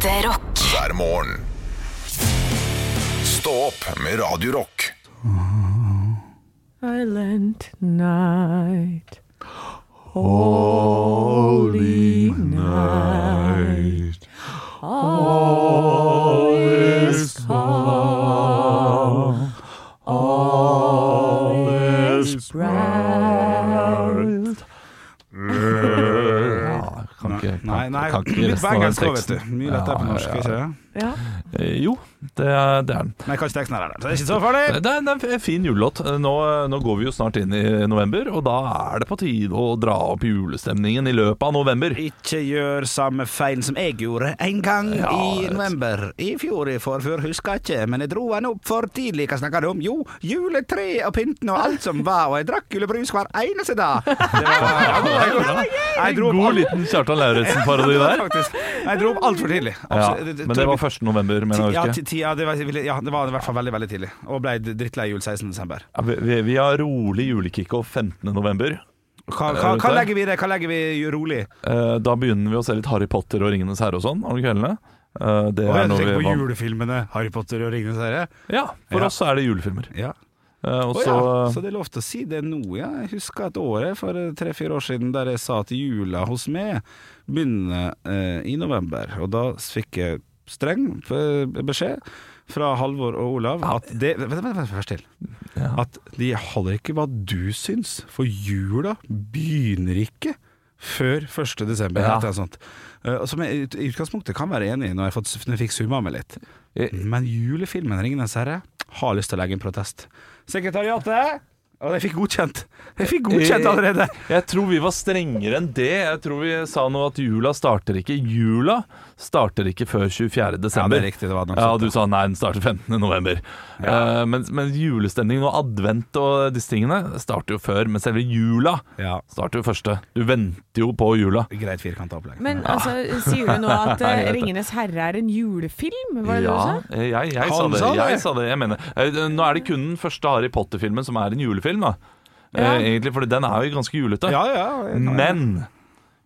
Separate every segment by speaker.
Speaker 1: Ekte rock.
Speaker 2: hver morgen. Stå opp med Radio Rock.
Speaker 3: Silent night. Holy night. All
Speaker 4: Nei, nei,
Speaker 5: kan ikke
Speaker 4: litt på engelsk vet du. Mye lettere på norsk,
Speaker 5: ja,
Speaker 4: ikke det?
Speaker 3: Ja.
Speaker 5: Eh, Jo, det er, den.
Speaker 4: Men kanskje teksten er der, så det er ikke så farlig.
Speaker 5: Det er, det er en fin julelåt. Nå, nå går vi jo snart inn i november, og da er det på tide å dra opp julestemningen i løpet av november.
Speaker 4: Ikke gjør samme feil som jeg gjorde en gang
Speaker 5: Ja,
Speaker 4: i november. I fjor i forfør, husker jeg ikke, men jeg dro den opp for tidlig. Hva snakker du om? Jo, juletre og pynten og alt som var, og jeg drakk julebrus hver eneste dag. Det var, jeg, jeg dro opp
Speaker 5: God liten Kjartan Lauritzen-parodi der.
Speaker 4: Jeg dro opp altfor tidlig.
Speaker 5: Ja, men det var 1. november, mener jeg å
Speaker 4: ja,
Speaker 5: huske.
Speaker 4: Ti- ti- ja, det var, ja, det var i hvert fall veldig veldig tidlig. Og ble drittlei jul 16. desember.
Speaker 5: Ja, vi, vi, har rolig julekickoff 15. november.
Speaker 4: Hva, hva, hva legger vi i det? Hva legger vi rolig?
Speaker 5: Eh, Da begynner vi å se litt Harry Potter og Ringenes herre og sånn om kveldene. Eh, Det
Speaker 4: Og jeg tenker på julefilmene Harry Potter og Ringenes herre.
Speaker 5: Ja, for
Speaker 4: Ja.
Speaker 5: oss er det julefilmer.
Speaker 4: Ja.
Speaker 5: Eh, Og
Speaker 4: Å ja, så det er lov til å si det nå, ja. Jeg husker et år for tre-fire år siden der jeg sa at jula hos meg begynner eh, i november. Og da fikk jeg streng eh, beskjed fra Halvor og Olav at det Vent, vent, først til. At de holder ikke hva du syns, for jula begynner ikke før 1. desember.
Speaker 5: Ja.
Speaker 4: eller sånt. Eh, som jeg i utgangspunktet kan være enig i når jeg, fått, når jeg fikk summa meg litt. Men julefilmen 'Ringenes herre' har lyst til å legge en protest. Sekretariatet! Og jeg fikk godkjent. Jeg fikk godkjent allerede.
Speaker 5: Jeg tror vi var strengere enn det. Jeg tror vi sa nå at jula starter ikke. Jula starter ikke før 24. desember.
Speaker 4: Ja, det er riktig, det var noe
Speaker 5: Ja,
Speaker 4: sånt,
Speaker 5: og du sa nei, den starter 15. november. Uh, men, men julestemningen og advent og disse tingene starter jo før. Men selve jula
Speaker 4: Ja.
Speaker 5: starter jo første. Du venter jo på jula.
Speaker 4: Greit firkanta opplegg.
Speaker 3: Men altså, sier du nå at
Speaker 5: jeg
Speaker 3: eh,
Speaker 5: det.
Speaker 3: 'Ringenes herre' er en julefilm? Var det
Speaker 5: ja,
Speaker 3: det du sa?
Speaker 5: eh, jeg, jeg, sa det. Jeg sa det. Jeg mener Uh, Nå er det kun den første Harry Potter-filmen som er en julefilm, da. Eh,
Speaker 3: Ja.
Speaker 5: egentlig, for den er jo ganske julete.
Speaker 4: ja, ja.
Speaker 5: Men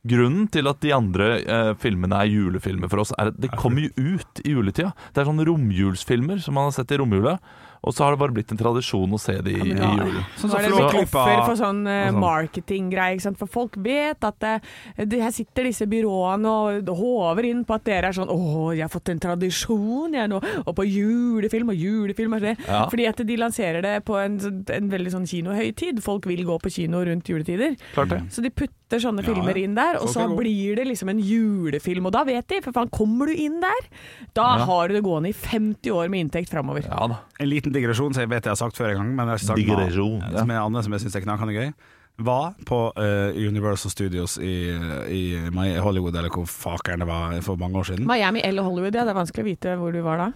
Speaker 5: grunnen til at de andre eh, filmene er julefilmer for oss, er at det kommer jo ut i juletida. Det er sånne romjulsfilmer som man har sett i romjula. Og så har det bare blitt en tradisjon å se de i, i julen.
Speaker 4: Sånn som
Speaker 3: er det blitt offer for sånn
Speaker 4: sånn.
Speaker 3: marketinggreie. For folk vet at eh, det, her sitter disse byråene og håver inn på at dere er sånn Å, jeg har fått en tradisjon, jeg nå. Og på julefilm og julefilm og det.
Speaker 5: Ja.
Speaker 3: Fordi at de lanserer det på en, en veldig sånn kinohøytid. Folk vil gå på kino rundt juletider.
Speaker 5: Klart det.
Speaker 3: Så de putter sånne filmer inn der, og så,
Speaker 4: så
Speaker 3: blir det liksom en julefilm. Og da vet de, for faen, kommer du inn der, da
Speaker 5: Ja.
Speaker 3: har du det gående i 50 år med inntekt framover.
Speaker 5: Ja da.
Speaker 4: En liten digresjon som jeg vet jeg har sagt før en gang, men jeg sagt
Speaker 5: Digresjon, ja.
Speaker 4: som er Anne som jeg syns er knakende gøy. Var på uh, Universal Studios i, i Hollywood, eller hvor fakeren det var, for mange år siden.
Speaker 3: Miami eller Hollywood, ja. Det er vanskelig å vite hvor du var da.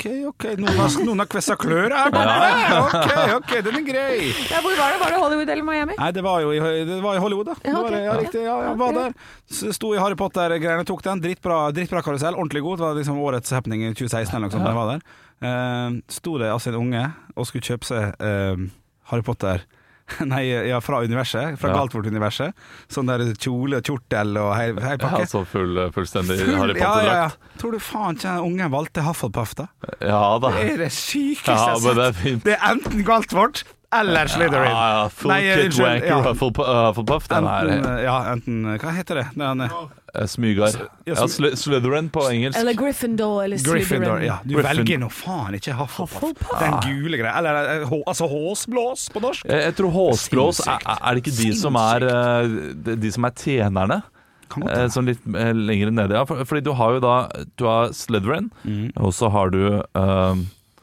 Speaker 4: OK, OK, noen har, noen har kvessa klør her borte. OK, OK, den er grei.
Speaker 3: Ja, hvor var det? Var det Hollywood eller Miami?
Speaker 4: Nei, det var jo i, det var i Hollywood, da.
Speaker 3: Ja, okay.
Speaker 4: det, ja, riktig, ja, jeg var der. Sto i Harry Potter-greiene, tok den. Drittbra, drittbra karusell, ordentlig god. Det var liksom årets happening i 2016 eller noe sånt. Ja. Jeg var der. Eh, sto det altså en unge og skulle kjøpe seg eh, Harry Potter Nei, ja, fra universet. Fra
Speaker 5: Ja.
Speaker 4: Galtvort-universet. Sånn der kjole og kjortel og hei, hei
Speaker 5: Ja,
Speaker 4: så
Speaker 5: altså full, fullstendig
Speaker 4: Full-
Speaker 5: Harry
Speaker 4: ja, ja, ja.
Speaker 5: Potter-drakt.
Speaker 4: Tror du faen ikke ungen valgte Hufflepuff, da?
Speaker 5: Ja, da.
Speaker 4: Det er det sykeste
Speaker 5: Ja,
Speaker 4: jeg har sett. Det er enten Galtvort eller Slytherin.
Speaker 5: Ja, ja, full
Speaker 4: Nei,
Speaker 5: kit
Speaker 4: unnskyld,
Speaker 5: wanker
Speaker 4: ja.
Speaker 5: Hufflepuff, uh, Hufflepuff. Den enten,
Speaker 4: Enten, ja, enten Hva heter det? Den, eh,
Speaker 5: eh, smygar.
Speaker 4: Ja,
Speaker 5: Ja, Sly- Slytherin på engelsk.
Speaker 3: Eller Gryffindor eller
Speaker 4: Gryffindor. Ja, du
Speaker 5: Gryffin-
Speaker 4: velger nå faen ikke Hufflepuff.
Speaker 3: Hufflepuff.
Speaker 4: Den gule greia. Eller eh, altså håsblås på norsk.
Speaker 5: Jeg, jeg tror håsblås er, er det ikke de som er eh, de, som er tjenerne? Eh, sånn litt eh, lenger nede, ja. For, fordi du har jo da Du har Slytherin,
Speaker 4: Mm.
Speaker 5: og så har du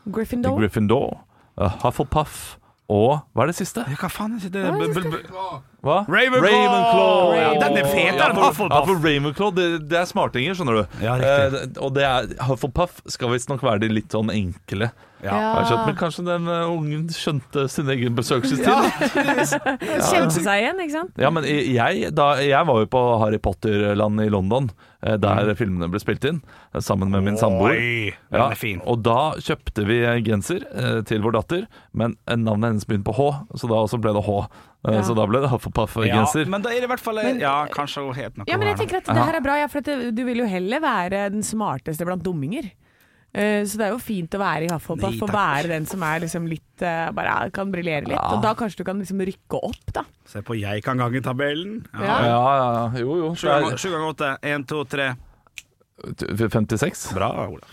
Speaker 3: Gryffindor.
Speaker 5: Gryffindor, uh, Hufflepuff og Hva er det siste?
Speaker 4: Ja, Hva faen er det?
Speaker 3: Hva er det
Speaker 4: B- b- b-
Speaker 5: Hva?
Speaker 4: Ravenclaw!
Speaker 5: Ja,
Speaker 4: Den er fetere enn Hufflepuff.
Speaker 5: Ja, for Ravenclaw, det, det er smartinger, skjønner du.
Speaker 4: Ja, riktig.
Speaker 5: Eh, og det er, Hufflepuff skal visstnok være de litt sånn enkle.
Speaker 4: Ja.
Speaker 5: Har skjønt, Men kanskje den uh, ungen skjønte sin egen besøkelsestid?
Speaker 4: Ja,
Speaker 3: Kjente seg igjen, ikke sant?
Speaker 5: Ja, men jeg, da, jeg var jo på Harry Potter-land i London, der der filmene ble spilt inn, eh, sammen med min samboer. Ja, og da kjøpte vi genser eh, til vår datter, men eh, navnet hennes begynte på H, så da også ble det H. Eh,
Speaker 3: Ja.
Speaker 5: Så da ble det
Speaker 4: Huff
Speaker 5: og Puff-genser.
Speaker 4: Ja, men da er det i hvert fall
Speaker 3: Men-
Speaker 4: Ja, kanskje hun het noe
Speaker 3: Ja, men jeg tenker at det her er bra, ja, for at du vil jo heller være den smarteste blant dumminger. Eh, Så det er jo fint å være i Hufflepuff
Speaker 4: Nei,
Speaker 3: og være den som er liksom litt eh, Bare kan briljere litt.
Speaker 5: Ja.
Speaker 3: Og da kanskje du kan liksom rykke opp, da.
Speaker 4: Se på jeg kan gange-tabellen.
Speaker 3: Ja.
Speaker 5: Ja, ja, ja. Jo, jo.
Speaker 4: Sju ganger åtte. Én, to, tre.
Speaker 5: Det er 56?
Speaker 4: Bra, Olav.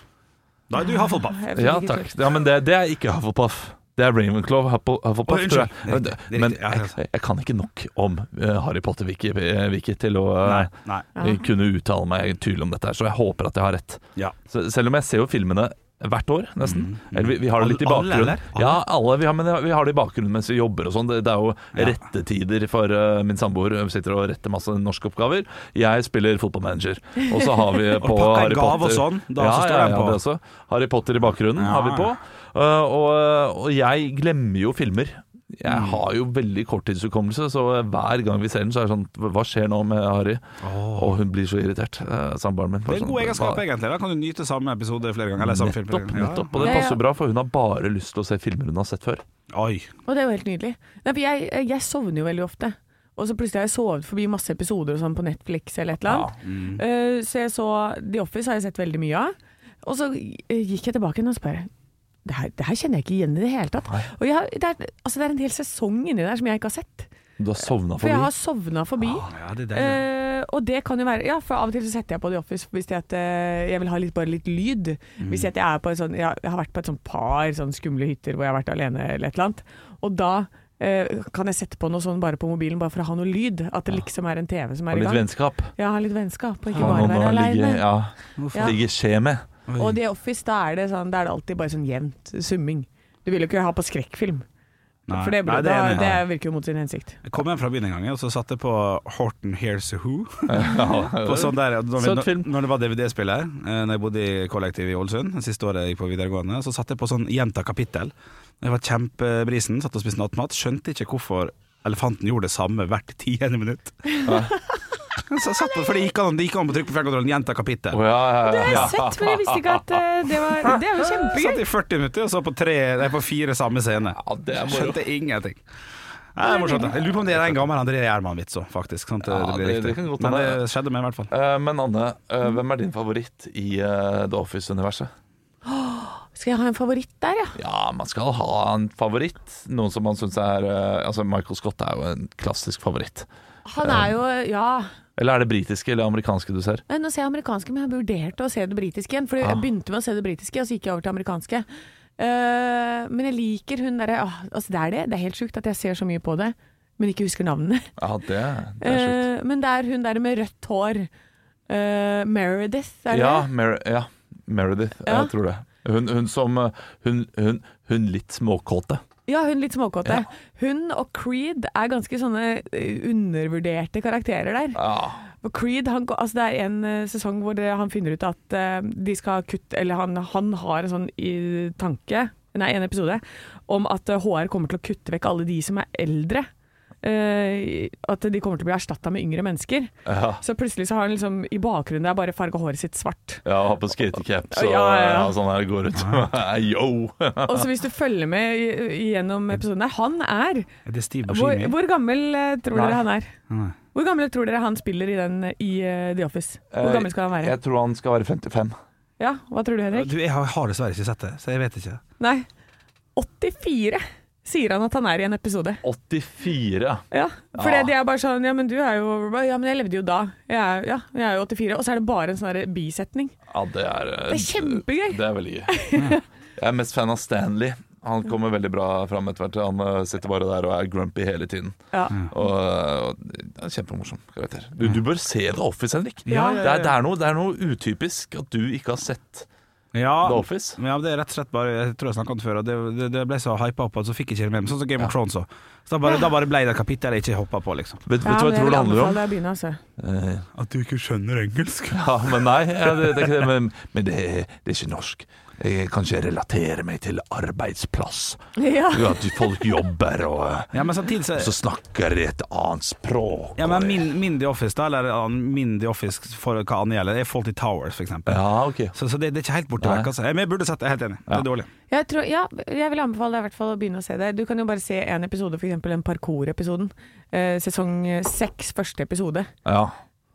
Speaker 4: Da er du Hufflepuff.
Speaker 3: og fikk
Speaker 5: Ja, takk. Ja, men det, det er ikke Hufflepuff. Det er Ravenclaw. Huffle- Hufflepuff,
Speaker 4: oh,
Speaker 5: tror jeg. Men,
Speaker 4: er riktig.
Speaker 5: jeg, jeg kan ikke nok om eh, Harry Potter-wiki eh, til å
Speaker 4: Nei.
Speaker 5: eh,
Speaker 4: nei.
Speaker 5: Kunne uttale meg tydelig om dette, her, så jeg håper at jeg har rett.
Speaker 4: Ja.
Speaker 5: Så, selv om jeg ser jo filmene hvert år, nesten. Eller vi, vi har det litt i bakgrunnen.
Speaker 4: Alle, Alle?
Speaker 5: Ja, alle. Vi har, men vi har det i bakgrunnen mens vi jobber og sånn. Det, det er jo
Speaker 4: Ja.
Speaker 5: rettetider for uh, min samboer. Hun sitter og retter masse norskoppgaver. Jeg spiller fotballmanager. Og så har vi på Harry Potter
Speaker 4: sånn, da
Speaker 5: ja,
Speaker 4: så står
Speaker 5: ja,
Speaker 4: den
Speaker 5: ja, det også. Harry Potter i bakgrunnen
Speaker 4: Ja.
Speaker 5: har vi på. Uh, og, og jeg glemmer jo filmer. Jeg
Speaker 4: Mm.
Speaker 5: har jo veldig korttidshukommelse, så hver gang vi ser den, så er det sånn Hva skjer nå med Harry? Og hun blir så irritert, uh, samboeren min.
Speaker 4: Det er en
Speaker 5: Sånn,
Speaker 4: god egenskap, egentlig. Da kan du nyte samme episode flere ganger. Eller samme film
Speaker 5: Nettopp, Ja. Og det
Speaker 3: Ja, ja.
Speaker 5: passer bra, for hun har bare lyst til å se filmer hun har sett før.
Speaker 4: Oi.
Speaker 3: Og det er jo helt nydelig. Nei, for jeg, jeg sovner jo veldig ofte. Og så plutselig har jeg sovet forbi masse episoder og sånn på Netflix eller et eller annet.
Speaker 4: Mm.
Speaker 3: Eh, så jeg så The Office har jeg sett veldig mye av. Og så eh, gikk jeg tilbake igjen og spør det her, det her kjenner jeg ikke igjen i det hele tatt. Og jeg, det, er, altså det er en hel sesong inni der som jeg ikke har sett.
Speaker 5: Du har sovna
Speaker 3: For jeg har
Speaker 5: forbi.
Speaker 3: sovna forbi.
Speaker 4: Ja, det.
Speaker 3: Eh, og det kan jo være Ja, for av og til så setter jeg på The Office hvis jeg, at, eh, jeg vil ha litt, bare litt lyd.
Speaker 4: Mm.
Speaker 3: Hvis jeg, at jeg er sånn Jeg har vært på et sånt par sånn skumle hytter hvor jeg har vært alene eller et eller annet. Og da eh, kan jeg sette på noe sånn bare på mobilen, bare for å ha noe lyd. At det liksom er en TV som er i
Speaker 5: litt
Speaker 3: gang.
Speaker 5: vennskap.
Speaker 3: Ja, ha litt vennskap, og ikke
Speaker 5: Ha
Speaker 3: bare være aleine.
Speaker 5: ja,
Speaker 3: Ja.
Speaker 5: ligge skje med.
Speaker 3: Og The Office, da er det sånn Da er det alltid bare sånn jevnt summing. Du vil jo ikke ha på skrekkfilm,
Speaker 4: Nei.
Speaker 3: for det,
Speaker 4: Nei, det er
Speaker 3: da, det virker jo mot sin hensikt.
Speaker 4: Jeg kom hjem fra byen en gang, og så satte jeg på Horton Hears a Who. På sånn der, når, vi, når, når det var DVD-spill her, når jeg bodde i kollektiv i Ålesund, siste året jeg gikk på videregående, så satte jeg på sånn gjenta kapittel. Jeg var kjempebrisen, satt og spiste nattmat, skjønte ikke hvorfor elefanten gjorde det samme hvert tiende minutt. Jeg satt på, for det gikk an, det gikk an på trykk på fjernkontrollen, gjenta kapittel.
Speaker 5: Oh, ja, ja,
Speaker 3: Det
Speaker 5: ja.
Speaker 3: har jeg sett, men jeg visste ikke at eh, det var Det er jo
Speaker 4: Satt i 40 minutter og så på, tre, nei, på fire samme scene.
Speaker 5: Ja, det er.
Speaker 4: Skjønte ingenting. Nei, det er morsomt. Jeg lurer på om det er en gammel André Gjerman-vits òg, faktisk. Sånn det,
Speaker 5: Ja,
Speaker 4: det
Speaker 5: det- det kan godt
Speaker 4: Men det skjedde med, i hvert fall.
Speaker 5: Uh, Men Anne, uh, hvem er din favoritt i uh, The Office-universet?
Speaker 3: Skal jeg ha en favoritt der, ja?
Speaker 5: Ja, man skal ha en favoritt. Noen som man syns er Altså, Michael Scott er jo en klassisk favoritt.
Speaker 3: Han er jo Ja.
Speaker 5: Eller er det britiske eller amerikanske du ser?
Speaker 3: Nå ser jeg amerikanske, men jeg vurderte å se det britiske igjen. For
Speaker 5: Ah.
Speaker 3: jeg begynte med å se det britiske, og så gikk jeg over til amerikanske. Uh, men jeg liker hun derre uh, altså Det er det. Det er helt sjukt at jeg ser så mye på det, men ikke husker navnene.
Speaker 5: Ja, det, det er sjukt.
Speaker 3: Uh, men det er hun der med rødt hår. Eh, Meredith, er det
Speaker 5: Ja,
Speaker 3: det?
Speaker 5: Mer ja, Meredith,
Speaker 3: Ja.
Speaker 5: jeg tror det. Hun, hun som Hun, hun, hun litt småkåte.
Speaker 3: Ja, hun litt småkåte.
Speaker 5: Ja.
Speaker 3: Hun og Creed er ganske sånne eh, undervurderte karakterer der.
Speaker 5: Ja.
Speaker 3: Creed, han, altså det er en eh, sesong hvor han finner ut at eh, de skal kutte Eller han, han har en sånn tanke, nei, en episode, om at HR kommer til å kutte vekk alle de som er eldre. Eh, at de kommer til å bli erstatta med yngre mennesker.
Speaker 5: Ja,
Speaker 3: Så plutselig så har han liksom i bakgrunnen der bare farga håret sitt svart.
Speaker 5: ja har på skatecaps og
Speaker 3: Ja, ja, ja.
Speaker 5: ja, sånn her går ut. Yo!
Speaker 3: Og så hvis du følger med gjennom episoden han er
Speaker 4: Er det
Speaker 3: Hvor, hvor gammel eh, tror
Speaker 5: Nei.
Speaker 3: dere han er?
Speaker 4: Nei.
Speaker 3: Hvor gammel tror dere han spiller i den i uh, The Office? Hvor gammel skal han være?
Speaker 5: Jeg tror han skal være 55.
Speaker 3: Ja, hva tror du, Henrik?
Speaker 4: Du, jeg har, har dessverre ikke sett det, så jeg vet ikke.
Speaker 3: Nei. 84 sier han at han er i en episode.
Speaker 5: 84, ja.
Speaker 3: Ja, for
Speaker 5: Ja.
Speaker 3: de er bare sånn Ja, men du er jo Ja, men jeg levde jo da. Jeg er, ja, jeg er jo 84. Og så er det bare en sånn bisetning.
Speaker 5: Ja, det er eh,
Speaker 3: Det er kjempegøy.
Speaker 5: Det er veldig gøy. Jeg er mest fan av Stanley. Han kommer veldig bra fram etter hvert. Han eh, sitter bare der og er grumpy hele tiden.
Speaker 3: Ja.
Speaker 5: Og, og Kjempemorsom karakter. Du, du bør se The Office, Henrik.
Speaker 3: Ja,
Speaker 5: Det, er, det, er noe, det er noe utypisk at du ikke har sett
Speaker 4: Ja,
Speaker 5: The Office.
Speaker 4: ja, det er rett og slett bare Jeg tror jeg snakket om det før, og det, det, det ble så hypa opp at så fikk jeg ikke det med meg. Sånn som Game of Thrones òg. Så da bare, da bare ble det et kapittel jeg ikke hoppa på, liksom.
Speaker 5: Vet, vet
Speaker 3: Ja,
Speaker 5: du hva jeg tror det handler om?
Speaker 3: deg altså.
Speaker 5: Eh,
Speaker 4: At du ikke skjønner engelsk.
Speaker 5: ja, men nei, ja, det, det det. Men, men det, det er ikke norsk. Jeg kan ikke relatere meg til arbeidsplass.
Speaker 3: Ja.
Speaker 5: At folk jobber, og eh,
Speaker 4: Ja, men samtidig så
Speaker 5: så snakker de et annet språk.
Speaker 4: ja, men min, min The Office, da, eller min The Office for hva annet gjelder, er Faulty Towers, eksempel.
Speaker 5: Ja, okay.
Speaker 4: Så, så det, det er ikke helt borte vekk. Altså. Men jeg burde sett det, jeg er helt enig. Det er dårlig.
Speaker 3: Jeg, tror, ja, jeg vil anbefale deg i hvert fall å begynne å se det. Du kan jo bare se en episode, f.eks. den parkour-episoden. Eh, sesong seks, første episode,
Speaker 5: Ja.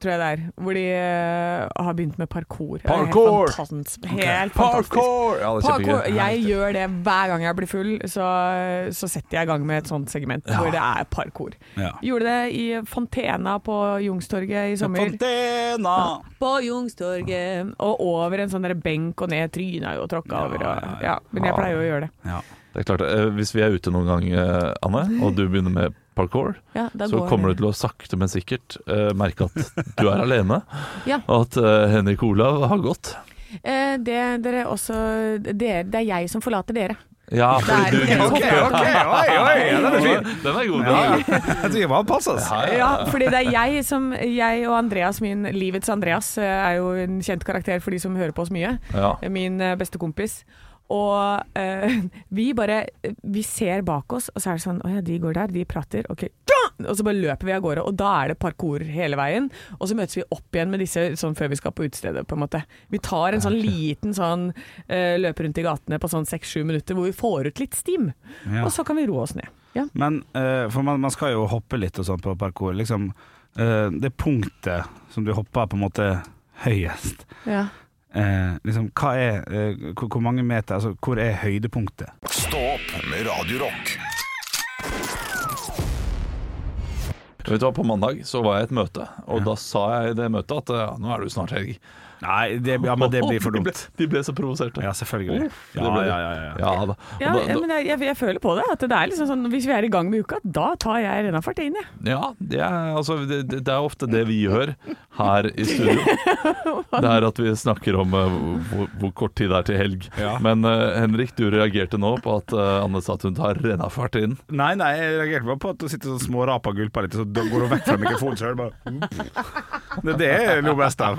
Speaker 3: Tror jeg det er. Hvor de uh, har begynt med parkour.
Speaker 5: Parkour!
Speaker 3: Helt fantastisk. Helt fantastisk.
Speaker 5: Parkour! Ja,
Speaker 3: Parkour. Jeg gjør det hver gang jeg blir full, så, så setter jeg i gang med et sånt segment hvor det er parkour.
Speaker 4: Ja.
Speaker 3: Gjorde det i Fontena på Jungstorget i sommer.
Speaker 4: Fontena!
Speaker 3: På Jungstorget. Og over en sånn der benk og ned. Tryna jo tråkka over. Og, ja, men jeg pleier jo å gjøre det.
Speaker 4: Ja.
Speaker 5: Det klart, eh, Hvis vi er ute noen gang, eh, Anne, og du begynner med parkour,
Speaker 3: Ja,
Speaker 5: så kommer du til å sakte, men sikkert uh, merke at du er alene,
Speaker 3: Ja.
Speaker 5: og at uh, Henrik Olav har gått.
Speaker 3: Eh, det, dere også, dere, det er jeg som forlater dere.
Speaker 5: Ja,
Speaker 3: Det
Speaker 5: fordi du,
Speaker 4: Ok, ok, oi, oi, den er fin.
Speaker 5: Den er god.
Speaker 4: Ja, jeg tror jeg var passes.
Speaker 3: Ja, fordi det er jeg som Jeg og Andreas, min livets Andreas, eh, er jo en kjent karakter for de som hører på oss mye. Min beste kompis. Og eh, vi bare Vi ser bak oss, og så er det sånn Å ja, de går der, de prater. Ok. Og så bare løper vi av gårde, og da er det parkour hele veien. Og så møtes vi opp igjen med disse sånn før vi skal på utestedet, på en måte. Vi tar en sånn liten sånn eh, løpe rundt i gatene på sånn seks-sju minutter hvor vi får ut litt stim.
Speaker 4: Ja.
Speaker 3: Og så kan vi roe oss ned. Ja.
Speaker 4: Men eh, for man, man skal jo hoppe litt og sånn på parkour. Liksom, det punktet som du hopper på en måte høyest
Speaker 3: ja.
Speaker 4: Eh, liksom, hva er, eh, hvor, hvor mange meter Altså, hvor er høydepunktet?
Speaker 2: Stå opp med Radiorock.
Speaker 5: Vet du hva, På mandag så var jeg i et møte, og da sa jeg i det møtet at ja, nå er det jo snart helg.
Speaker 4: Nei, det, ja, men det blir for
Speaker 5: De ble,
Speaker 4: dumt.
Speaker 5: de ble så provoserte.
Speaker 4: Ja, selvfølgelig. Ja, ja, ja, ja.
Speaker 3: Men jeg, jeg, jeg føler på det. At det er liksom sånn Hvis vi er i gang med uka, da tar jeg Rennafart inn, jeg.
Speaker 5: Ja, det er, altså, det, det det er ofte det vi gjør her i studio. Det er at vi snakker om uh, hvor, hvor kort tid det er til helg.
Speaker 4: Ja.
Speaker 5: Men uh, Henrik, du reagerte nå på at uh, Anne sa at hun tar rennafart inn.
Speaker 4: Nei, nei, jeg reagerte bare på at du sitter sånn små rapagulper gulper litt, så går du vekk fra mikrofonen sjøl. Det, det er noe best av.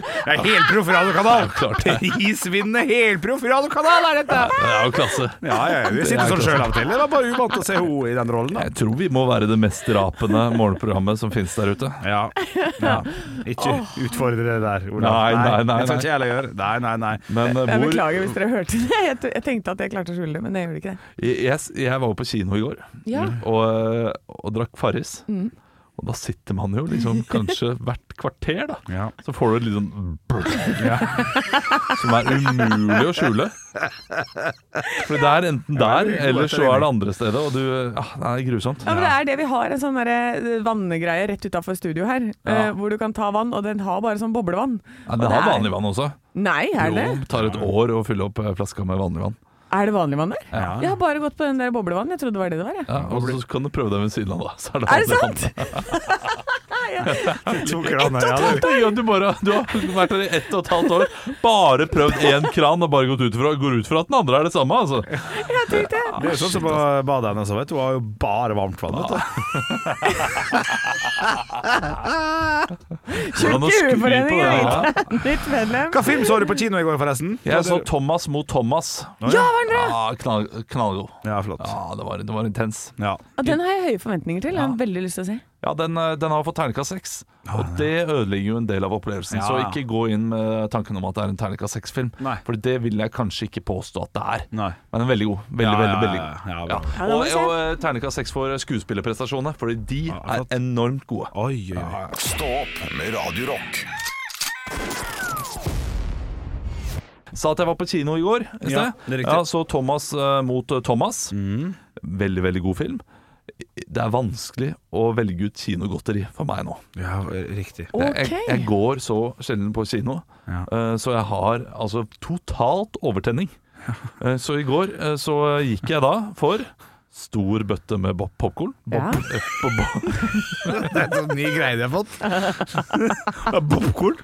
Speaker 4: Jeg er helproff radiokanal!
Speaker 5: klart det.
Speaker 4: Prisvinnende helproff radiokanal er dette!
Speaker 5: Det er jo klasse.
Speaker 4: Ja, ja, vi sitter sånn sjøl av og til. Det var bare uvant å se henne i den rollen. da
Speaker 5: Jeg tror vi må være det mest rapende morgenprogrammet som finnes der ute.
Speaker 4: Ja, ja. Ikke utfordre det der, Olav.
Speaker 5: Nei, nei, nei,
Speaker 4: Det skal
Speaker 5: nei.
Speaker 4: ikke jeg heller gjøre. Nei, nei, nei.
Speaker 5: Men eh,
Speaker 3: Jeg
Speaker 5: hvor
Speaker 3: beklager hvis dere hørte det. Jeg, jeg tenkte at jeg klarte å skjule det, men det gjorde ikke det.
Speaker 5: jeg, jeg var jo på kino i går
Speaker 3: Ja.
Speaker 5: og, eh, og drakk Farris.
Speaker 3: Mm.
Speaker 5: Og da sitter man jo liksom kanskje hvert kvarter, da.
Speaker 4: Ja.
Speaker 5: Så får du et litt sånn Som er umulig å skjule. For det er enten der, eller så er det andre stedet, og du Ja, Det er grusomt.
Speaker 3: Ja, men det er det vi har, en sånn vannegreie rett utafor studio her.
Speaker 5: Ja.
Speaker 3: eh, hvor du kan ta vann, og den har bare sånn boblevann.
Speaker 5: Ja,
Speaker 3: den
Speaker 5: har
Speaker 3: er-
Speaker 5: vanlig vann også.
Speaker 3: Nei, er det?
Speaker 5: Jo, tar et år å fylle opp eh, flaska med vanlig vann.
Speaker 3: Er det vanlig vann der?
Speaker 4: Ja.
Speaker 3: Jeg har bare gått på den der boblevann. Jeg trodde det var det det var. Jeg.
Speaker 5: Ja, og så kan du prøve deg ved siden av, da. Så er det,
Speaker 3: Er det sant?
Speaker 4: To kraner, ja, det-
Speaker 5: vann. Ja, du, bare, du har vært her i ett og et halvt år, bare prøvd én kran og bare gått ut fra, går ut fra at den andre er det samme. Altså.
Speaker 3: Jeg tenkte
Speaker 4: Det er sånn som på badet hennes, vet du. Hun har jo bare varmt vann. Vet du.
Speaker 3: Tjukke
Speaker 5: det, ja.
Speaker 3: mitt, mitt medlem.
Speaker 4: Hva film så du på kino i går, forresten?
Speaker 5: Jeg så Thomas mot Thomas.
Speaker 3: Ja, var den det?
Speaker 5: Ja, knall, knallgod.
Speaker 4: Ja, flott.
Speaker 5: Ja, det var, det var intens.
Speaker 4: Ja.
Speaker 3: Ja, den har jeg høye forventninger til. Jeg har veldig lyst til å se.
Speaker 5: Ja, den, eh, den har fått terningkast seks, og det ødelegger jo en del av opplevelsen.
Speaker 4: Ja.
Speaker 5: Så ikke gå inn med tanken om at det er en terningkast seks-film, for det vil jeg kanskje ikke påstå at det er.
Speaker 4: Nei.
Speaker 5: Men den er veldig god. Veldig,
Speaker 4: Ja,
Speaker 5: veldig,
Speaker 4: ja,
Speaker 5: veldig god.
Speaker 4: ja,
Speaker 5: Ja.
Speaker 4: bra.
Speaker 3: Ja,
Speaker 5: Og,
Speaker 3: se.
Speaker 5: og eh, terningkast seks for skuespillerprestasjonene, fordi de
Speaker 4: Ja,
Speaker 5: er enormt gode.
Speaker 4: Oi, oi, oi.
Speaker 2: Stå opp med Radiorock.
Speaker 5: Sa at jeg var på kino i går i
Speaker 4: Ja, det er.
Speaker 5: Ja, så Thomas uh, mot Thomas.
Speaker 4: Mm.
Speaker 5: Veldig, veldig god film. Det er vanskelig å velge ut kinogodteri for meg nå.
Speaker 4: Ja, riktig.
Speaker 3: okay.
Speaker 5: Jeg, jeg går så sjelden på kino,
Speaker 4: Ja.
Speaker 5: uh, så jeg har altså totalt overtenning. Uh, Så i går uh, så gikk jeg da for stor bøtte med popkorn. popcorn.
Speaker 3: Ja.
Speaker 5: Bo- bo-
Speaker 4: Det er en sånn ny greie de har fått. Popkorn.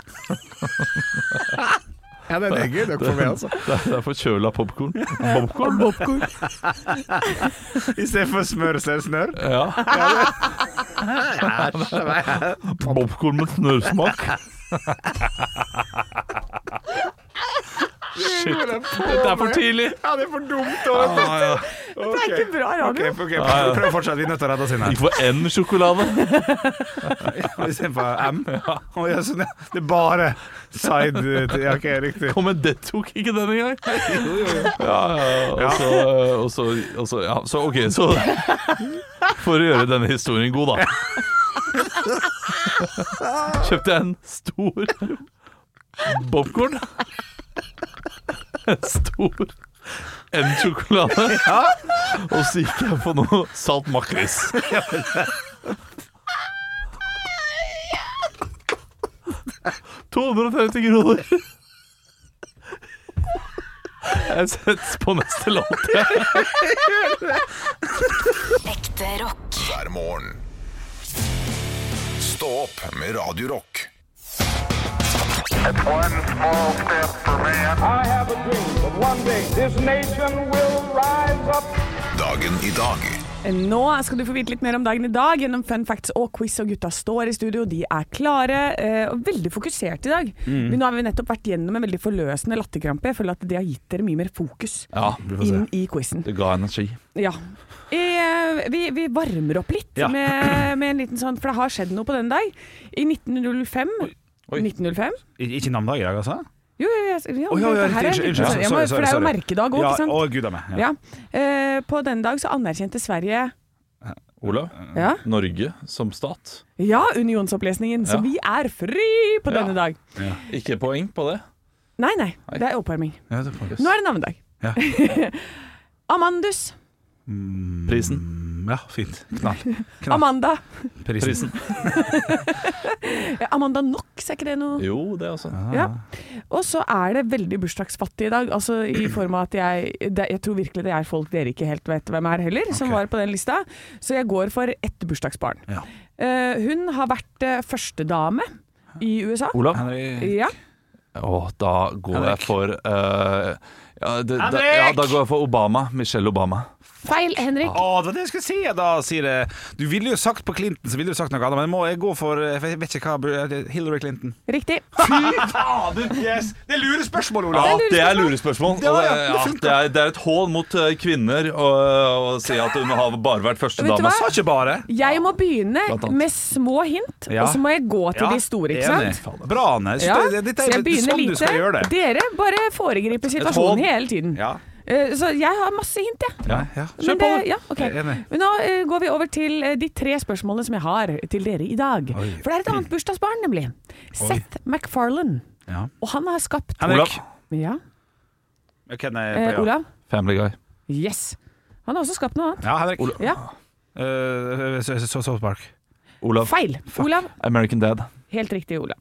Speaker 4: Ja, den er gøy. nok får meg, altså.
Speaker 5: Det er- det er forkjøla popkorn. Popcorn?
Speaker 4: I stedet for smør så er det snørr.
Speaker 5: Ja. Popkorn med snørrsmak. Shit. Dette er for tidlig.
Speaker 4: Ja, det er for dumt.
Speaker 5: Ah, ja.
Speaker 3: Det er ikke bra radio.
Speaker 4: Okay, okay. Prøv fortsatt. Vi er nødt til å redde oss inn her.
Speaker 5: Gikk for én sjokolade.
Speaker 4: Istedenfor M. Å, ja, sånn, ja. Det er bare side Ja, OK, riktig.
Speaker 5: Kom, men det tok ikke den engang. Ja, ja, og så, og så, ja, så OK, så For å gjøre denne historien god, da. Kjøpte jeg en stor popkorn. En stor en sjokolade. Og så gikk jeg på noe salt makris. «250 kroner. Jeg setter på neste låt.
Speaker 1: Ekte rock.
Speaker 2: hver morgen. Stå opp med Radio Dagen i dag
Speaker 3: Nå skal du få vite litt mer om dagen i dag gjennom fun facts og quiz. Og gutta står i studio, de er klare eh, og veldig fokusert i dag.
Speaker 4: Mm.
Speaker 3: Men nå har vi nettopp vært gjennom en veldig forløsende latterkrampe. Jeg føler at det har gitt dere mye mer fokus
Speaker 5: Ja,
Speaker 3: inn i quizen.
Speaker 5: det ga energi.
Speaker 3: Ja. Eh, vi, vi varmer opp litt
Speaker 4: Ja.
Speaker 3: med, med en liten sånn For det har skjedd noe på den dag. I 1905
Speaker 5: Oi.
Speaker 3: 1905?
Speaker 4: Ikke navnedag i dag, altså?
Speaker 3: Jo, jo, jo, jo,
Speaker 4: oh, ja, ja,
Speaker 3: her er litt-
Speaker 4: sorry,
Speaker 3: For det er jo
Speaker 4: sorry.
Speaker 3: merkedag òg,
Speaker 4: Ja,
Speaker 3: ikke sant?
Speaker 4: å, gud er meg. Ja.
Speaker 3: Ja. Eh, på denne dag så anerkjente Sverige
Speaker 5: Olav,
Speaker 3: Ja,
Speaker 5: Norge som stat.
Speaker 3: ja unionsopplesningen. Så
Speaker 5: Ja.
Speaker 3: vi er fri på
Speaker 5: Ja.
Speaker 3: denne dag.
Speaker 5: Ikke poeng på det.
Speaker 3: Nei, nei, det er oppvarming.
Speaker 4: Ja, det
Speaker 3: Nå er det navnedag.
Speaker 4: Ja.
Speaker 3: Amandus.
Speaker 5: Prisen.
Speaker 4: Ja, fint. Knall. Knall.
Speaker 3: Amanda.
Speaker 4: Prisen.
Speaker 5: Prisen.
Speaker 3: Amanda Knox, er ikke det noe?
Speaker 5: Jo, det også.
Speaker 3: Ja. Og så er det veldig bursdagsfattig i dag. Altså i form av at jeg det, Jeg tror virkelig det er folk dere ikke helt vet hvem er heller, som var på den lista. Så jeg går for ett bursdagsbarn.
Speaker 4: Ja.
Speaker 3: Uh, hun har vært uh, førstedame i USA.
Speaker 5: Olav?
Speaker 4: Henrik
Speaker 3: Ja.
Speaker 5: Å, da går
Speaker 4: Henrik.
Speaker 5: jeg for eh, ja, det, da, ja, da går jeg for Obama. Michelle Obama.
Speaker 3: Feil, Henrik.
Speaker 4: Å, det var det jeg skulle si! Da sier jeg Du ville jo sagt på Clinton, så ville du sagt noe annet, men må jeg gå for Jeg vet ikke hva Hillary Clinton.
Speaker 3: Riktig.
Speaker 4: Fy Fader, yes! Det er lurespørsmål,
Speaker 5: Ja,
Speaker 4: Olav!
Speaker 5: det er lurespørsmål.
Speaker 4: Ja,
Speaker 5: det,
Speaker 4: ja, det
Speaker 5: ja, det, er, det er et hån mot eh, kvinner å, å si at hun har bare vært første dame.
Speaker 4: Sa ikke bare.
Speaker 3: Jeg må begynne med små hint,
Speaker 4: Ja.
Speaker 3: og så må jeg gå til
Speaker 4: Ja,
Speaker 3: de store, ikke
Speaker 4: enig.
Speaker 3: sant?
Speaker 4: Bra, Anne. Så
Speaker 3: Ja,
Speaker 4: det- dette
Speaker 3: så
Speaker 4: er
Speaker 3: jeg begynner
Speaker 4: sånn du
Speaker 3: lite.
Speaker 4: det.
Speaker 3: Dere bare foregriper situasjonen hele tiden.
Speaker 4: Ja.
Speaker 3: Eh, Så jeg har masse hint, jeg.
Speaker 4: Ja, ja.
Speaker 3: Men det- Ja, ok.
Speaker 4: Jeg er enig.
Speaker 3: Men nå eh, går vi over til eh, de tre spørsmålene som jeg har til dere i dag.
Speaker 4: Oi.
Speaker 3: For det er et annet bursdagsbarn, nemlig. Seth MacFarlane.
Speaker 4: Ja.
Speaker 3: Og han har skapt
Speaker 4: Olav.
Speaker 3: Ja,
Speaker 4: Okay, nei,
Speaker 3: eh,
Speaker 4: på ja?
Speaker 3: Olav?
Speaker 5: Family Guy.
Speaker 3: Yes. Han har også skapt noe annet.
Speaker 4: Ja, Henrik.
Speaker 3: Ja,
Speaker 4: Uh, så, så, South Park.
Speaker 5: Olav.
Speaker 3: Feil. Olav.
Speaker 5: American Dad.
Speaker 3: Helt riktig, Olav.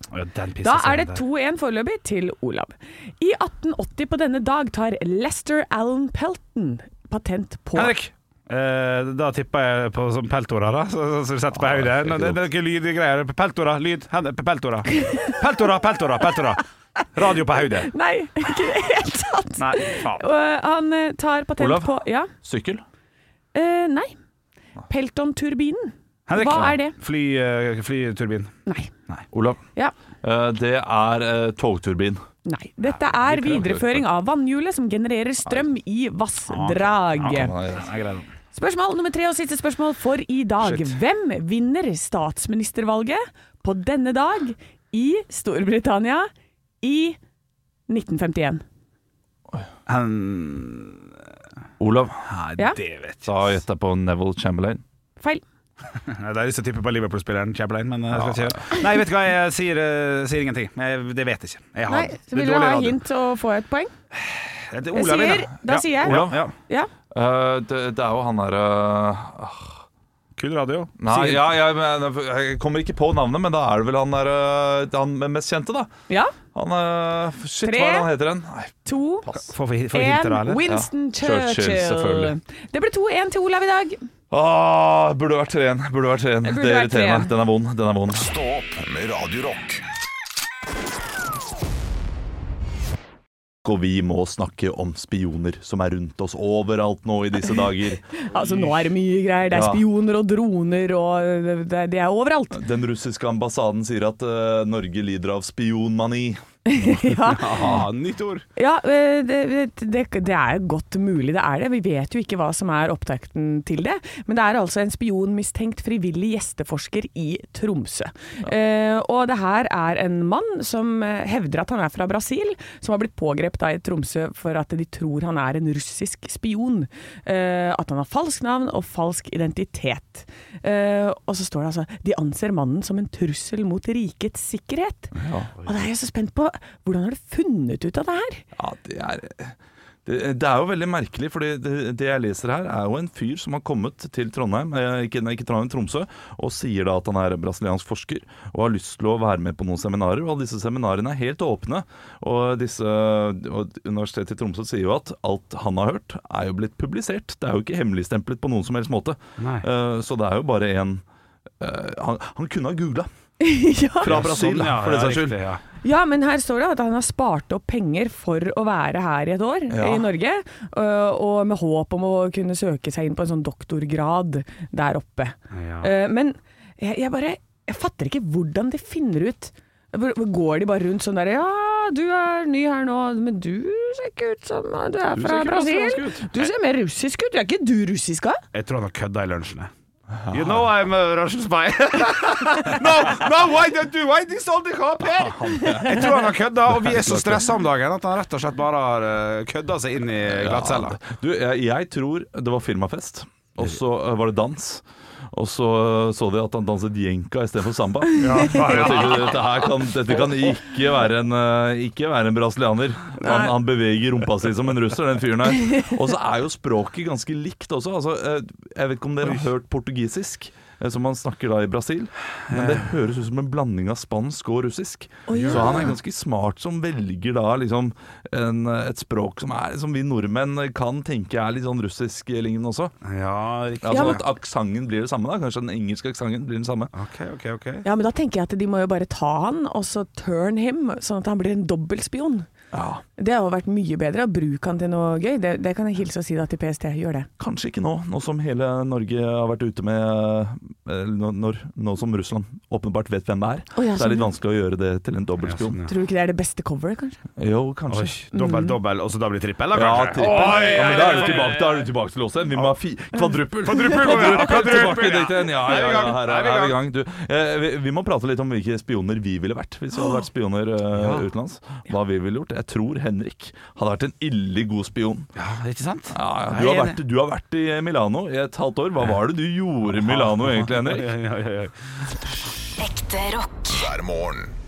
Speaker 3: Da er det 2-1 foreløpig til Olav. I 1880 på denne dag tar Lester Allen Pelton patent på
Speaker 4: Henrik! Eh, da tipper jeg på som peltora, da. Så, så, så setter på høyde. Nå, det, det er ikke lydgreier. Peltora, lyd. Peltora. Peltora, peltora, peltora. Radio på hodet.
Speaker 3: Nei, ikke i det hele tatt.
Speaker 4: Nei, faen.
Speaker 3: Eh, han eh, tar patent
Speaker 5: Olav?
Speaker 3: på Ja.
Speaker 5: Sykkel.
Speaker 3: Eh, nei. Pelton-turbinen.
Speaker 4: Henrik.
Speaker 3: Hva er det?
Speaker 4: Fly, uh, flyturbin.
Speaker 3: Nei.
Speaker 5: Olav.
Speaker 3: Ja.
Speaker 5: Uh, det er uh, togturbin.
Speaker 3: Nei. Dette er videreføring av vannhjulet som genererer strøm i vassdrag.
Speaker 4: Jeg greier det.
Speaker 3: Spørsmål nummer tre og siste spørsmål for i dag.
Speaker 4: Shit.
Speaker 3: Hvem vinner statsministervalget på denne dag i Storbritannia i 1951?
Speaker 4: Han
Speaker 5: Olav.
Speaker 4: Nei,
Speaker 3: Ja.
Speaker 4: det vet jeg
Speaker 5: Da gjetter jeg på Neville Chamberlain.
Speaker 3: Feil.
Speaker 4: Det er lyst til å tippe på Liverpool-spilleren Chamberlain, men jeg skal ikke gjøre Nei, vet du hva, jeg sier, eh, sier ingenting. Jeg, det vet jeg ikke. Jeg har,
Speaker 3: Nei, så vil du ha
Speaker 4: radio.
Speaker 3: hint og få et poeng?
Speaker 4: Det er
Speaker 3: Jeg
Speaker 4: Olav,
Speaker 3: sier-
Speaker 4: ja.
Speaker 3: da
Speaker 4: Ja,
Speaker 3: sier jeg-
Speaker 4: Olav, ja.
Speaker 3: Ja.
Speaker 5: Uh, det, det er jo han derre
Speaker 4: Kul radio.
Speaker 5: Nei,
Speaker 4: Sier-
Speaker 5: ja, jeg, jeg kommer ikke på navnet, men da er det vel han der Han mest kjente, da.
Speaker 3: ja.
Speaker 5: Han eh, Shit,
Speaker 3: Tre.
Speaker 5: hva er det han heter igjen? Nei,
Speaker 3: To,
Speaker 4: Får vi får vi hinter, da,
Speaker 3: én. Winston
Speaker 5: Ja. Churchill,
Speaker 3: Churchill. Det ble 2-1 til Olav i dag.
Speaker 5: Åh, burde vært 3-1. Burde vært 3-1.
Speaker 3: Det
Speaker 5: Det,
Speaker 3: burde vært
Speaker 5: irriterer meg. Den er vond. Den er vond.
Speaker 2: Stå opp med Radio Rock.
Speaker 5: Og vi må snakke om spioner som er rundt oss overalt nå i disse dager.
Speaker 3: Altså, nå er det mye greier. Det er
Speaker 5: Ja.
Speaker 3: spioner og droner og det, det er overalt.
Speaker 5: Den russiske ambassaden sier at uh, Norge lider av spionmani.
Speaker 3: Ja.
Speaker 4: ja. nytt ord.
Speaker 3: Ja, eh, det, det, det er godt mulig det er det. Vi vet jo ikke hva som er opptakten til det. Men det er altså en spionmistenkt frivillig gjesteforsker i Tromsø. Eh, og det her er en mann som hevder at han er fra Brasil, som har blitt pågrepet i Tromsø for at de tror han er en russisk spion. Eh, at han har falskt navn og falsk identitet. Eh, og så står det altså de anser mannen som en trussel mot rikets sikkerhet. Og det er jeg så spent på hvordan har du funnet ut av det her?
Speaker 5: Ja, det er det, det er jo veldig merkelig, for det, det jeg leser her, er jo en fyr som har kommet til Trondheim, eh, ikke, ikke Trondheim, Tromsø, og sier da at han er brasiliansk forsker og har lyst til å være med på noen seminarer. Og disse seminarene er helt åpne. Og, disse, og Universitetet i Tromsø sier jo at alt han har hørt, er jo blitt publisert. Det er jo ikke hemmeligstemplet på noen som helst måte. Eh, så det er jo bare en uh, han, han kunne ha googla
Speaker 3: ja.
Speaker 5: fra Brasil,
Speaker 4: Sånn, ja,
Speaker 5: for den
Speaker 4: ja,
Speaker 5: saks skyld.
Speaker 4: Ja.
Speaker 3: men her står det at han har spart opp penger for å være her i et år
Speaker 5: Ja.
Speaker 3: i Norge, øh, og med håp om å kunne søke seg inn på en sånn doktorgrad der oppe.
Speaker 4: Ja.
Speaker 3: Eh, Men jeg, jeg bare Jeg fatter ikke hvordan de finner ut Går de bare rundt sånn der Ja, du er ny her nå, men du ser ikke ut som du er fra
Speaker 5: du
Speaker 3: Brasil. Du ser mer russisk ut. Er ikke du russisk, da?
Speaker 4: Jeg tror han har kødda i lunsjen. jeg. You know I'm a Russian spy. no, no, why don't you? Why this all the cop here? Jeg tror han har kødda, og vi er så stressa om dagen at han rett og slett bare har uh, kødda seg inn i glattcella.
Speaker 5: Du, jeg, jeg tror det var firmafest, og så eh, var det dans. Og så eh, så de at han danset jenka istedenfor samba. Jeg tenkte, dette, her kan, dette kan ikke være en, eh, ikke være en brasilianer. Han, han beveger rumpa si som en russer, den fyren her. Og så er jo språket ganske likt også. Altså, eh, jeg vet ikke om dere har hørt portugisisk, som man snakker da i Brasil. Men det høres ut som en blanding av spansk og russisk.
Speaker 3: ja.
Speaker 5: Så han er ganske smart som velger da liksom en, et språk som, er, som vi nordmenn kan tenke er litt sånn russisk-lignende også.
Speaker 4: Ja, riktig.
Speaker 5: Altså
Speaker 3: Ja, men-
Speaker 5: At aksenten blir det samme, da. Kanskje den engelske aksenten blir den samme.
Speaker 4: OK, OK. ok
Speaker 3: Ja, men da tenker jeg at de må jo bare ta han, og så turn him, sånn at han blir en dobbeltspion.
Speaker 5: Ja,
Speaker 3: Det har vært mye bedre å bruke han til noe gøy. Det, det kan jeg hilse og si da til PST. Gjør det.
Speaker 5: Kanskje ikke nå, nå som hele Norge har vært ute med eh, nå- når, nå som Russland åpenbart vet hvem det er.
Speaker 3: Oh, ja,
Speaker 5: så er litt
Speaker 3: sånn,
Speaker 5: vanskelig å gjøre det til en
Speaker 4: Ja, sånn, ja.
Speaker 3: Tror du ikke det er det beste coveret, kanskje?
Speaker 5: Jo,
Speaker 4: Oi,
Speaker 5: kanskje.
Speaker 4: dobbel, dobbel, og så da blir det trippel, da,
Speaker 5: Ja,
Speaker 4: kanskje?
Speaker 5: trippel.
Speaker 4: Oi,
Speaker 5: ja, men
Speaker 4: oi,
Speaker 5: da er du tilbake, da er du tilbake til igjen. Vi må ha fi kvadruppel.
Speaker 4: Kvadruppel, kvadruppel,
Speaker 5: Tilbake
Speaker 4: ja.
Speaker 5: dit igjen. Ja, ja,
Speaker 4: Er
Speaker 5: ja, her
Speaker 4: Er
Speaker 5: er
Speaker 4: vi i
Speaker 5: gang. Du, eh, vi, vi må prate litt om hvilke spioner vi ville vært hvis vi hadde vært spioner eh, utenlands. Hva vi ville gjort. Jeg tror Henrik hadde vært en ille god spion.
Speaker 4: Ja, ikke sant?
Speaker 5: Ja, ja. Du, har vært, du har vært i Milano i et halvt år. Hva var det du gjorde i Milano egentlig, Henrik?
Speaker 1: Ekte rock.
Speaker 2: hver morgen.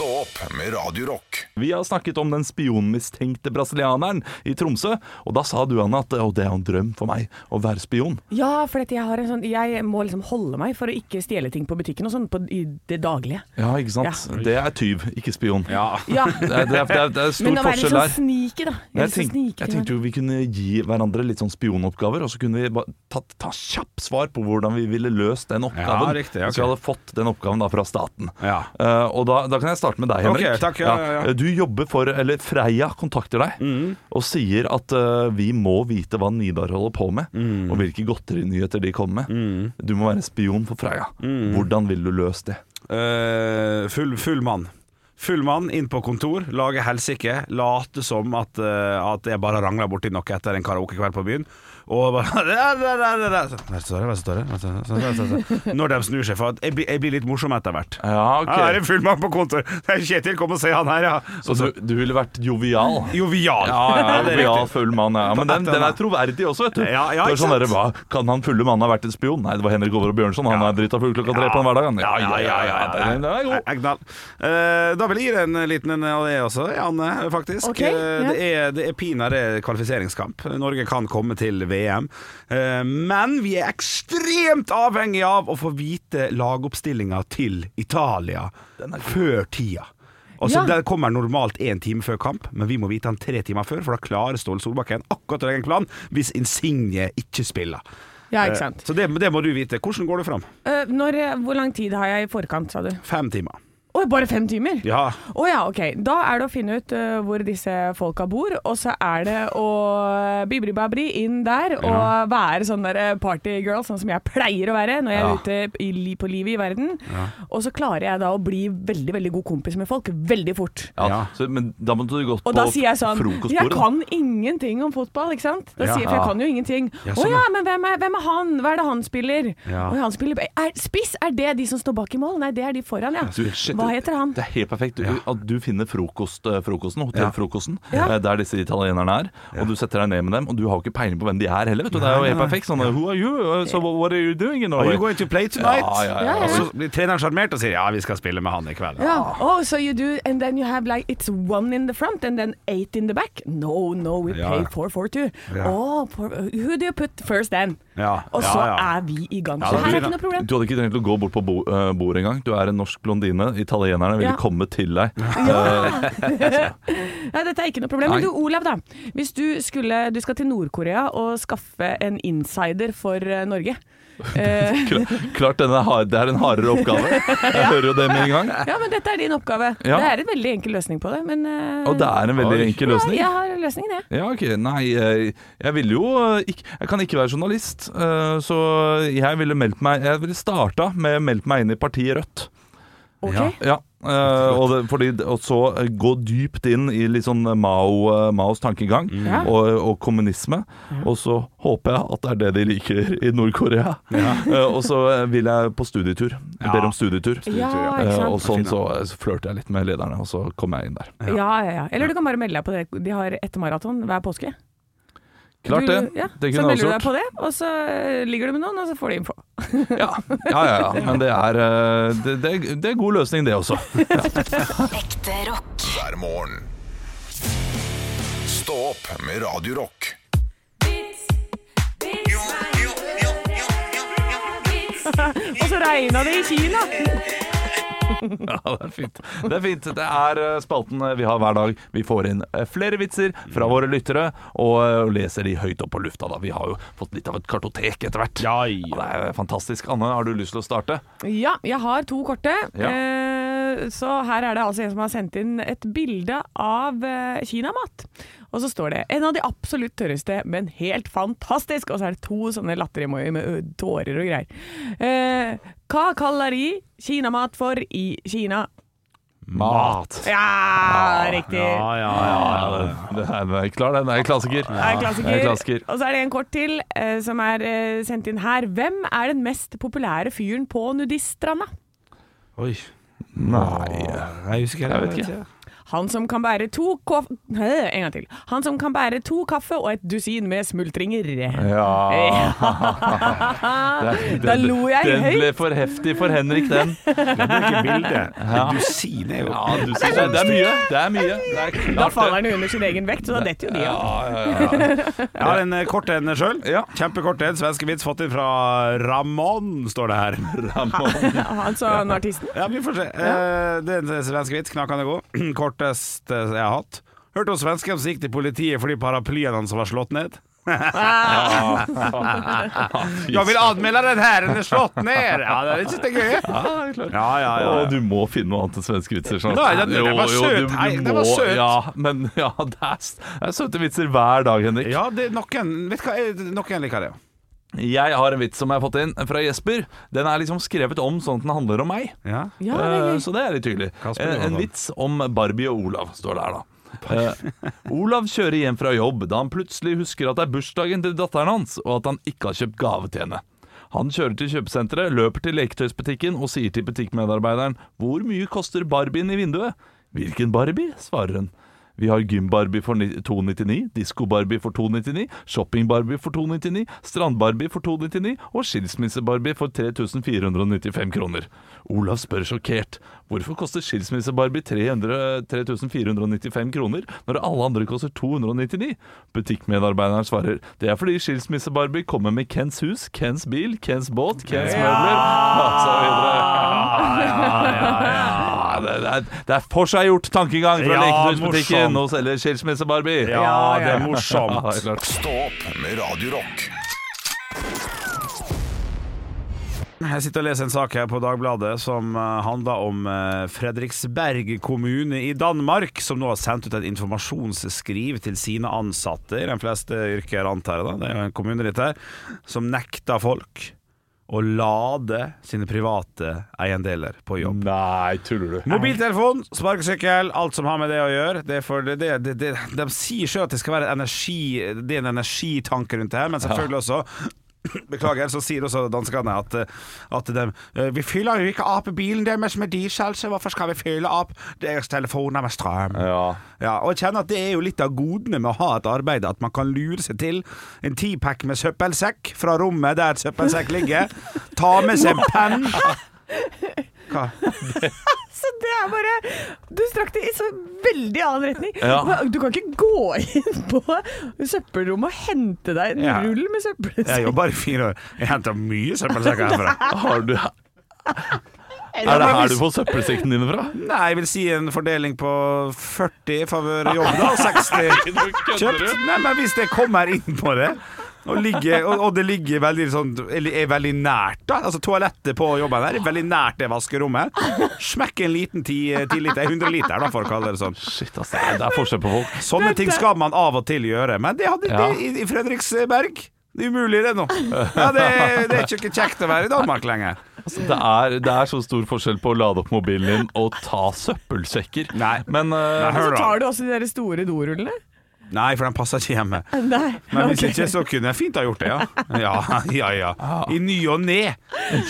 Speaker 2: Stå opp med Radio Rock.
Speaker 5: Vi har snakket om den spionmistenkte brasilianeren i Tromsø, og da sa du, Anne, at å, det er en drøm for meg å være spion.
Speaker 3: Ja, for jeg, har en sånn, jeg må liksom holde meg for å ikke stjele ting på butikken og sånn i det daglige.
Speaker 5: Ja, ikke sant?
Speaker 3: Ja.
Speaker 5: Det er tyv, ikke spion.
Speaker 4: Ja.
Speaker 3: Ja,
Speaker 5: Det, er, det, er, det, er, det forskjell der.
Speaker 3: Men å være litt sånn sneaky, da. Jeg,
Speaker 5: Jeg, tenk, jeg tenkte jo vi kunne gi hverandre litt sånn spionoppgaver, og så kunne vi bare ta, ta kjapp svar på hvordan vi ville løst den oppgaven.
Speaker 4: Ja, riktig, okay.
Speaker 5: Så vi hadde fått den oppgaven da fra staten.
Speaker 4: Ja.
Speaker 5: Uh, og da, da kan jeg starte med deg, Henrik.
Speaker 4: Okay, takk, ja, ja, ja.
Speaker 5: Du jobber for, eller Freia kontakter deg
Speaker 4: Mm.
Speaker 5: og sier at uh, vi må vite hva Nidar holder på med,
Speaker 4: Mm.
Speaker 5: og hvilke godterinyheter de kommer med. Du må være spion for Freia.
Speaker 4: Mm.
Speaker 5: Hvordan vil du løse det?
Speaker 4: Uh, full, full mann. Full mann inn på kontor, lage helsike, late som at, uh, at jeg bare rangla borti noe etter en karaokekveld på byen. Og bare. Hva står det? Hva står det? Når de snur seg, for at jeg blir, jeg blir litt morsom etter hvert.
Speaker 5: Ja, ok.
Speaker 4: Her er en full mann på kontor! Det er Kjetil, kom og se han her, ja.
Speaker 5: Så du, du ville vært jovial?
Speaker 4: Jovial.
Speaker 5: Ja, ja, jovial full mann. Ja. Men den, den er troverdig også, vet du.
Speaker 4: Ja, ja,
Speaker 5: det er
Speaker 4: ikke
Speaker 5: sånn
Speaker 4: sant?
Speaker 5: der, hva, Kan han fulle mannen ha vært en spion? Nei, det var Henrik Over og Bjørnson. Han er drita full klokka tre på en hverdag.
Speaker 4: Ja, ja, ja, ja,
Speaker 5: Den, den er god.
Speaker 4: Egnal. Eh, da vil jeg gi deg en liten en av det også, Anne, faktisk.
Speaker 3: Okay,
Speaker 4: Eh, det, er, det er pinadø kvalifiseringskamp. Norge kan komme til VM. Eh, men vi er ekstremt avhengig av å få vite lagoppstillinga til Italia før tida. Altså,
Speaker 3: Ja.
Speaker 4: Den kommer normalt én time før kamp, men vi må vite den tre timer før, for da klarer Ståle Solbakken akkurat å legge en plan hvis Insigne ikke spiller.
Speaker 3: Ja, ikke
Speaker 4: Eh,
Speaker 3: sant.
Speaker 4: Så det, det må du vite. Hvordan går det fram?
Speaker 3: Eh, når, hvor lang tid har jeg i forkant, sa du?
Speaker 4: Fem timer.
Speaker 3: Å, bare fem timer?
Speaker 4: Ja.
Speaker 3: Å ja, ok. Da er det å finne ut uh, hvor disse folka bor, og så er det å bibri-babri inn der og være sånn der eh, partygirl, sånn som jeg pleier å være når jeg er ute i, på livet i verden. Og så klarer jeg da å bli veldig, veldig god kompis med folk veldig fort.
Speaker 5: Ja,
Speaker 4: Ja.
Speaker 5: Så, men da måtte du gått
Speaker 3: Og
Speaker 5: på
Speaker 3: da sier jeg sånn Jeg kan ingenting om fotball, ikke sant? Da
Speaker 4: Ja.
Speaker 3: sier, for jeg kan jo ingenting.
Speaker 4: Ja,
Speaker 3: Å
Speaker 4: sånn,
Speaker 3: ja,
Speaker 4: ja.
Speaker 3: men hvem er, hvem er han? Hva er det han spiller?
Speaker 4: Ja.
Speaker 3: Ja, han spiller er, Spiss, er det de som står bak i mål? Nei, det er de foran, ja.
Speaker 5: Shit,
Speaker 3: Hva heter han?
Speaker 5: Det er helt perfekt. Du, At du finner frokost, eh, frokosten, hotellfrokosten,
Speaker 3: Ja.
Speaker 5: eh, der disse italienerne er, og du setter deg ned med dem, og du har jo ikke peiling på hvem de er heller. Vet du. Det er jo helt perfekt. Sånn Who are you? Uh, So what are you doing in
Speaker 4: Are you going to play tonight?
Speaker 5: Ja, ja, ja.
Speaker 4: Og så blir treneren sjarmert og sier ja, vi skal spille med han i kveld.
Speaker 3: Ja. Oh, so you do, and then you have like it's one in the front and then eight in the back. No, no, we
Speaker 4: Ja.
Speaker 3: pay four, four, two.
Speaker 4: Ja.
Speaker 3: Oh, for, who do you put first then?
Speaker 4: Ja,
Speaker 3: Og så
Speaker 4: ja.
Speaker 3: er vi i gang.
Speaker 4: Ja,
Speaker 3: Så her er ikke noe problem.
Speaker 5: Du hadde ikke trengt å gå bort på bo, uh, bordet engang. Du er en norsk blondine. Italienerne ville
Speaker 3: Ja.
Speaker 5: komme til deg.
Speaker 3: Nei, dette er ikke noe problem. Men du, Olav, da. Hvis du skulle Du skal til Nord-Korea og skaffe en insider for eh, Norge. Eh,
Speaker 5: Klart denne er det er en hardere oppgave. Jeg hører jo det med en gang.
Speaker 3: ja, men dette er din oppgave.
Speaker 5: Ja.
Speaker 3: Det er en veldig enkel løsning på det, men eh,
Speaker 5: Og det er en veldig
Speaker 4: Oi.
Speaker 5: enkel løsning.
Speaker 3: Ja, jeg har løsningen, jeg.
Speaker 5: Ja, ok. Nei, jeg, jeg ville jo eh, ikke Jeg kan ikke være journalist, så jeg ville meldt meg Jeg ville starta med å melde meg inn i partiet Rødt.
Speaker 3: Ok?
Speaker 4: Ja.
Speaker 5: Ja, og, det, fordi, og så eh, gå dypt inn i litt sånn Mao, eh, Maos tankegang
Speaker 3: mm.
Speaker 5: og, og kommunisme. Og så håper jeg at det er det de liker i Nord-Korea. Eh, og så eh, vil jeg på studietur. Jeg
Speaker 4: Ja.
Speaker 5: ber om studietur.
Speaker 3: Ja,
Speaker 5: Eh, og sånn så, eh, så flørter jeg litt med lederne, og så kommer jeg inn der.
Speaker 3: Ja, ja, ja. Eller du kan bare melde deg på det. De har ettermaraton hver påske.
Speaker 5: Klart
Speaker 3: Du-
Speaker 5: det.
Speaker 3: Ja,
Speaker 5: Det
Speaker 3: så
Speaker 5: kunne jeg
Speaker 3: melder du deg på det, og så eh, ligger du med noen, og så får du info.
Speaker 5: Ja, ja, ja, ja. Men det er, eh, det, det, det er god løsning, det også.
Speaker 1: Ekte rock.
Speaker 2: hver morgen. Stå opp med Radiorock.
Speaker 3: Og så regna det i Kina!
Speaker 5: Ja, det er fint. Det er fint. Det er eh, spalten vi har hver dag. Vi får inn eh, flere vitser fra våre lyttere og eh, leser de høyt opp på lufta. Da. Vi har jo fått litt av et kartotek etter hvert.
Speaker 4: Ja,
Speaker 5: ja. det er fantastisk. Anne, har du lyst til å starte?
Speaker 3: Ja, jeg har to korte.
Speaker 5: Ja.
Speaker 3: Eh, så her er det altså en som har sendt inn et bilde av eh, kinamat. Og så står det 'en av de absolutt tørreste, men helt fantastisk'. Og så er det to sånne latteremojier med tårer og greier. Eh, hva kaller de kinamat for i Kina?
Speaker 5: Mat.
Speaker 3: Ja, riktig.
Speaker 4: Ja, ja, ja, ja.
Speaker 5: Det er, klar, den er klassiker.
Speaker 3: Det er klassiker.
Speaker 5: Er klassiker.
Speaker 3: Og så er det en kort til eh, som er eh, sendt inn her. Hvem er den mest populære fyren på nudiststranda?
Speaker 4: Oi.
Speaker 5: Nei
Speaker 4: Jeg husker
Speaker 5: Jeg vet ikke.
Speaker 3: Han som kan bære to koff... En gang til. Han som kan bære to kaffe og et dusin med smultringer.
Speaker 5: Ja
Speaker 3: Da lo jeg
Speaker 5: Den
Speaker 3: høyt.
Speaker 5: ble for heftig for Henrik, den.
Speaker 4: Hvilket bilde? Dusin er jo
Speaker 5: Ja, du det. Det er mye. Det er mye. Det er
Speaker 3: Da faller den under sin egen vekt, så da detter jo de
Speaker 5: Ja,
Speaker 3: av.
Speaker 5: ja, ja.
Speaker 4: Jeg har en eh, kort en sjøl. Kjempekort en. Svenske vits fått inn fra Ramón, står det her.
Speaker 3: Han sa han artisten.
Speaker 4: Ja, vi får se. Eh, Det er en svenske vits. Knakende god. Kortest eh, jeg har hatt. Hørte om svensken som gikk til politiet fordi paraplyen hans var slått ned? Jeg vil anmelde den herren er slått ned! Ja, det er ikke det gøy. Ja, ja, ja.
Speaker 5: Du må finne noe annet enn svenske vitser. Sånn.
Speaker 4: Nei, det, det var søt. Nei, det var søt.
Speaker 5: Ja, men ja, det er, det er søte vitser hver dag, Henrik.
Speaker 4: Ja, det noen Vet du hva, noen liker det.
Speaker 5: Jeg har en vits som jeg har fått inn fra Jesper. Den er liksom skrevet om sånn at den handler om meg.
Speaker 4: Ja.
Speaker 3: Ja, det er
Speaker 5: Eh,
Speaker 3: gøy.
Speaker 5: Så det er litt hyggelig. En, en vits om Barbie og Olav, står der, da. Eh, Olav kjører hjem fra jobb da han plutselig husker at det er bursdagen til datteren hans, og at han ikke har kjøpt gave til henne. Han kjører til kjøpesenteret, løper til leketøysbutikken og sier til butikkmedarbeideren Hvor mye koster Barbien i vinduet? Hvilken Barbie? svarer hun. Vi har gym-Barbie for 299, Disko-Barbie for 299, Shopping-Barbie for 299, Strand-Barbie for 299 og Skilsmisse-Barbie for 3495 kroner. Olav spør sjokkert hvorfor koster Skilsmisse-Barbie 3495 kroner når alle andre koster 299. Butikkmedarbeideren svarer det er fordi Skilsmisse-Barbie kommer med Kens hus, Kens bil, Kens båt, Kens møbler og så videre. Ja, det, det, er, det er forseggjort tankegang fra
Speaker 4: Ja,
Speaker 5: leketøysbutikken og selger Skilsmisse-Barbie.
Speaker 4: Ja, det er
Speaker 5: Ja,
Speaker 4: morsomt.
Speaker 5: er.
Speaker 2: Stå opp med Radiorock.
Speaker 4: Jeg sitter og leser en sak her på Dagbladet som eh, handler om eh, Fredriksberg kommune i Danmark, som nå har sendt ut et informasjonsskriv til sine ansatte i de fleste yrker, antar jeg. da. Det er jo en kommune litt her, som nekter folk å lade sine private eiendeler på jobb.
Speaker 5: Nei, tuller du?
Speaker 4: Mobiltelefon, sparkesykkel, alt som har med det å gjøre. Det det, det, de sier sjøl at det skal være energi Det er en energitanke rundt det her, men selvfølgelig også Beklager, så sier også danskene at, at de eh, Vi fyller jo ikke opp bilen deres med diesel, så hvorfor skal vi fylle opp deres telefoner med strøm?
Speaker 5: Ja.
Speaker 4: Ja, og jeg kjenner at det er jo litt av godene med å ha et arbeid, at man kan lure seg til en tipack med søppelsekk fra rommet der søppelsekk ligger. Ta med seg en penn. Hva?
Speaker 3: Det er bare Du strakk det i så veldig annen retning.
Speaker 5: Ja.
Speaker 3: Du kan ikke gå inn på søppelrommet og hente deg en
Speaker 4: Ja.
Speaker 3: rull med
Speaker 4: Jeg jobber i fire år. Jeg henter mye søppelsekker herfra.
Speaker 5: Har du Er det her du får søppelsekkene dine fra?
Speaker 4: Nei, jeg vil si en fordeling på 40 i favør jobb, da. og 60 kjøpt. Nei, men hvis det kommer inn på det og, ligge, og, og det ligger veldig sånn eller er veldig nært, da. Altså Toalettet på jobben her er veldig nært det vaskerommet. Smekk en liten 10 10 liter, 100 liter, da, for å kalle det sånn.
Speaker 5: Shit, ass, det er- forskjell på folk.
Speaker 4: Sånne ting skal man av og til gjøre, men det hadde
Speaker 5: Ja.
Speaker 4: det i, i Fredriksberg. Det er umulig, det nå. Ja, det, det er ikke kjekt å være i Danmark lenger.
Speaker 5: Altså, det, er, det er så stor forskjell på å lade opp mobilen din og ta søppelsekker.
Speaker 4: Nei.
Speaker 5: Men uh,
Speaker 4: Nei,
Speaker 3: Så
Speaker 4: hør da.
Speaker 3: tar du også de der store dorullene.
Speaker 4: Nei, for den passer ikke hjemme.
Speaker 3: Nei.
Speaker 4: Men hvis
Speaker 3: okay.
Speaker 4: ikke, så kunne jeg fint ha gjort det, ja. Ja, ja, ja. I ny og ne.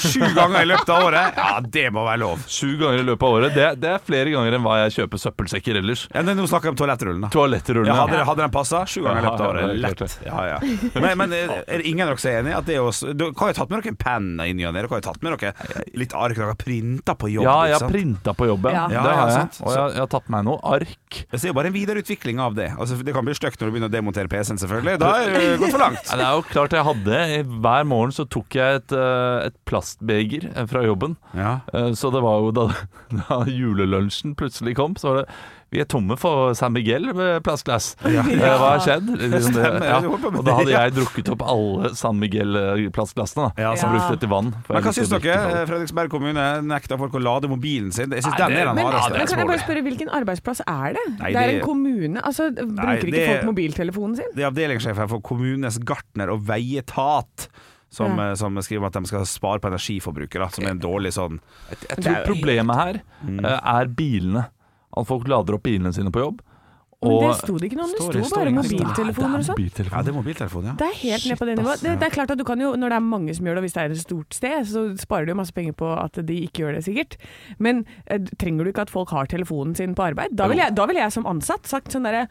Speaker 4: Sju ganger i løpet av året. Ja, det må være lov.
Speaker 5: sju ganger i løpet av året, det, det er flere ganger enn hva jeg kjøper søppelsekker ellers.
Speaker 4: Ja, nå snakker jeg om toalettrullen, da.
Speaker 5: Toalettrullene.
Speaker 4: Ja, hadde, hadde den passa? Sju ganger i løpet av året. Lett. Ja, ja. Men, men er er det ingen av dere som er enig i at det er også, du, Dere har jo tatt med dere en penn i ny og ne. Dere har jo tatt med dere litt ark dere har printa på jobb.
Speaker 5: Ja, jeg har printa på jobb, ja. Det har jeg.
Speaker 4: sant.
Speaker 5: Og jeg, jeg har tatt meg noe ark.
Speaker 4: Jeg ser jo bare en videreutvikling av det. Altså, det kan bli stygt når du begynner å demontere PC-en, selvfølgelig. Da er det gått for langt.
Speaker 5: Det er jo klart jeg hadde Hver morgen så tok jeg et, eh, et plastbeger eh, fra jobben.
Speaker 4: Ja.
Speaker 5: Eh, Så det var jo da, da julelunsjen plutselig kom, så var det Vi er tomme for San Miguel med plastglass. Ja. Hva har skjedd? Liksom det, ja. Og da hadde jeg drukket opp alle San Miguel-plastglassene.
Speaker 4: Ja,
Speaker 5: Som brukte til vann.
Speaker 4: Men hva syns dere? Fredriksberg kommune nekta folk å lade mobilen sin. Jeg syns den er den
Speaker 3: Men,
Speaker 4: hardeste.
Speaker 3: kan jeg bare spørre, hvilken arbeidsplass er det?
Speaker 4: Nei,
Speaker 3: det er en kommune. Altså, bruker ikke folk mobiltelefonen sin?
Speaker 4: Det er avdelingssjefen for kommunenes gartner og veietat som,
Speaker 3: Ja.
Speaker 4: eh, som skriver at de skal spare på energiforbruket, som er en dårlig sånn
Speaker 5: Jeg tror problemet her
Speaker 4: Mm.
Speaker 5: eh, er bilene. At folk lader opp bilene sine på jobb.
Speaker 3: Men det sto det ikke noe om. Det sto bare mobiltelefoner og sånn.
Speaker 4: Ja, det er mobiltelefon, ja.
Speaker 3: Det er helt ned på det nivået. Det, det er klart at du kan jo, Når det er mange som gjør det, og hvis det er et stort sted, så sparer du jo masse penger på at de ikke gjør det, sikkert. Men eh, trenger du ikke at folk har telefonen sin på arbeid? Da ville jeg, vil jeg som ansatt sagt sånn derre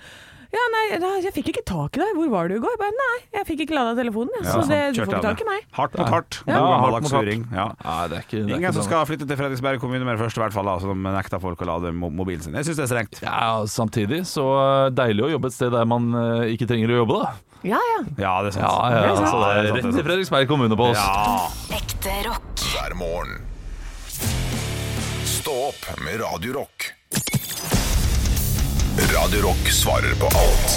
Speaker 3: ja, nei, da, jeg fikk ikke tak i deg. Hvor var du i går? Jeg Bare, nei, jeg fikk ikke lada telefonen. jeg.
Speaker 4: Ja,
Speaker 3: så det, du får ikke tak i meg.
Speaker 4: Hardt mot hardt.
Speaker 3: Ja.
Speaker 5: Ja, hardt mot hardt.
Speaker 4: Ja.
Speaker 5: Nei, det er ikke, det er
Speaker 4: Ingen som skal flytte til Fredriksberg kommune med det første, i hvert fall, da, som nekter folk å lade mobilen sin. Jeg syns det er strengt.
Speaker 5: Ja, Samtidig så eh, deilig å jobbe et sted der man eh, ikke trenger å jobbe, da.
Speaker 3: Ja, ja.
Speaker 4: Ja, det er sant.
Speaker 5: Ja, ja,
Speaker 3: Det er sant.
Speaker 5: altså, det er rett til Fredriksberg kommune på oss.
Speaker 4: Ja.
Speaker 1: Ekte rock.
Speaker 2: hver morgen. Stå opp med Radio Rock. Radio Rock svarer på alt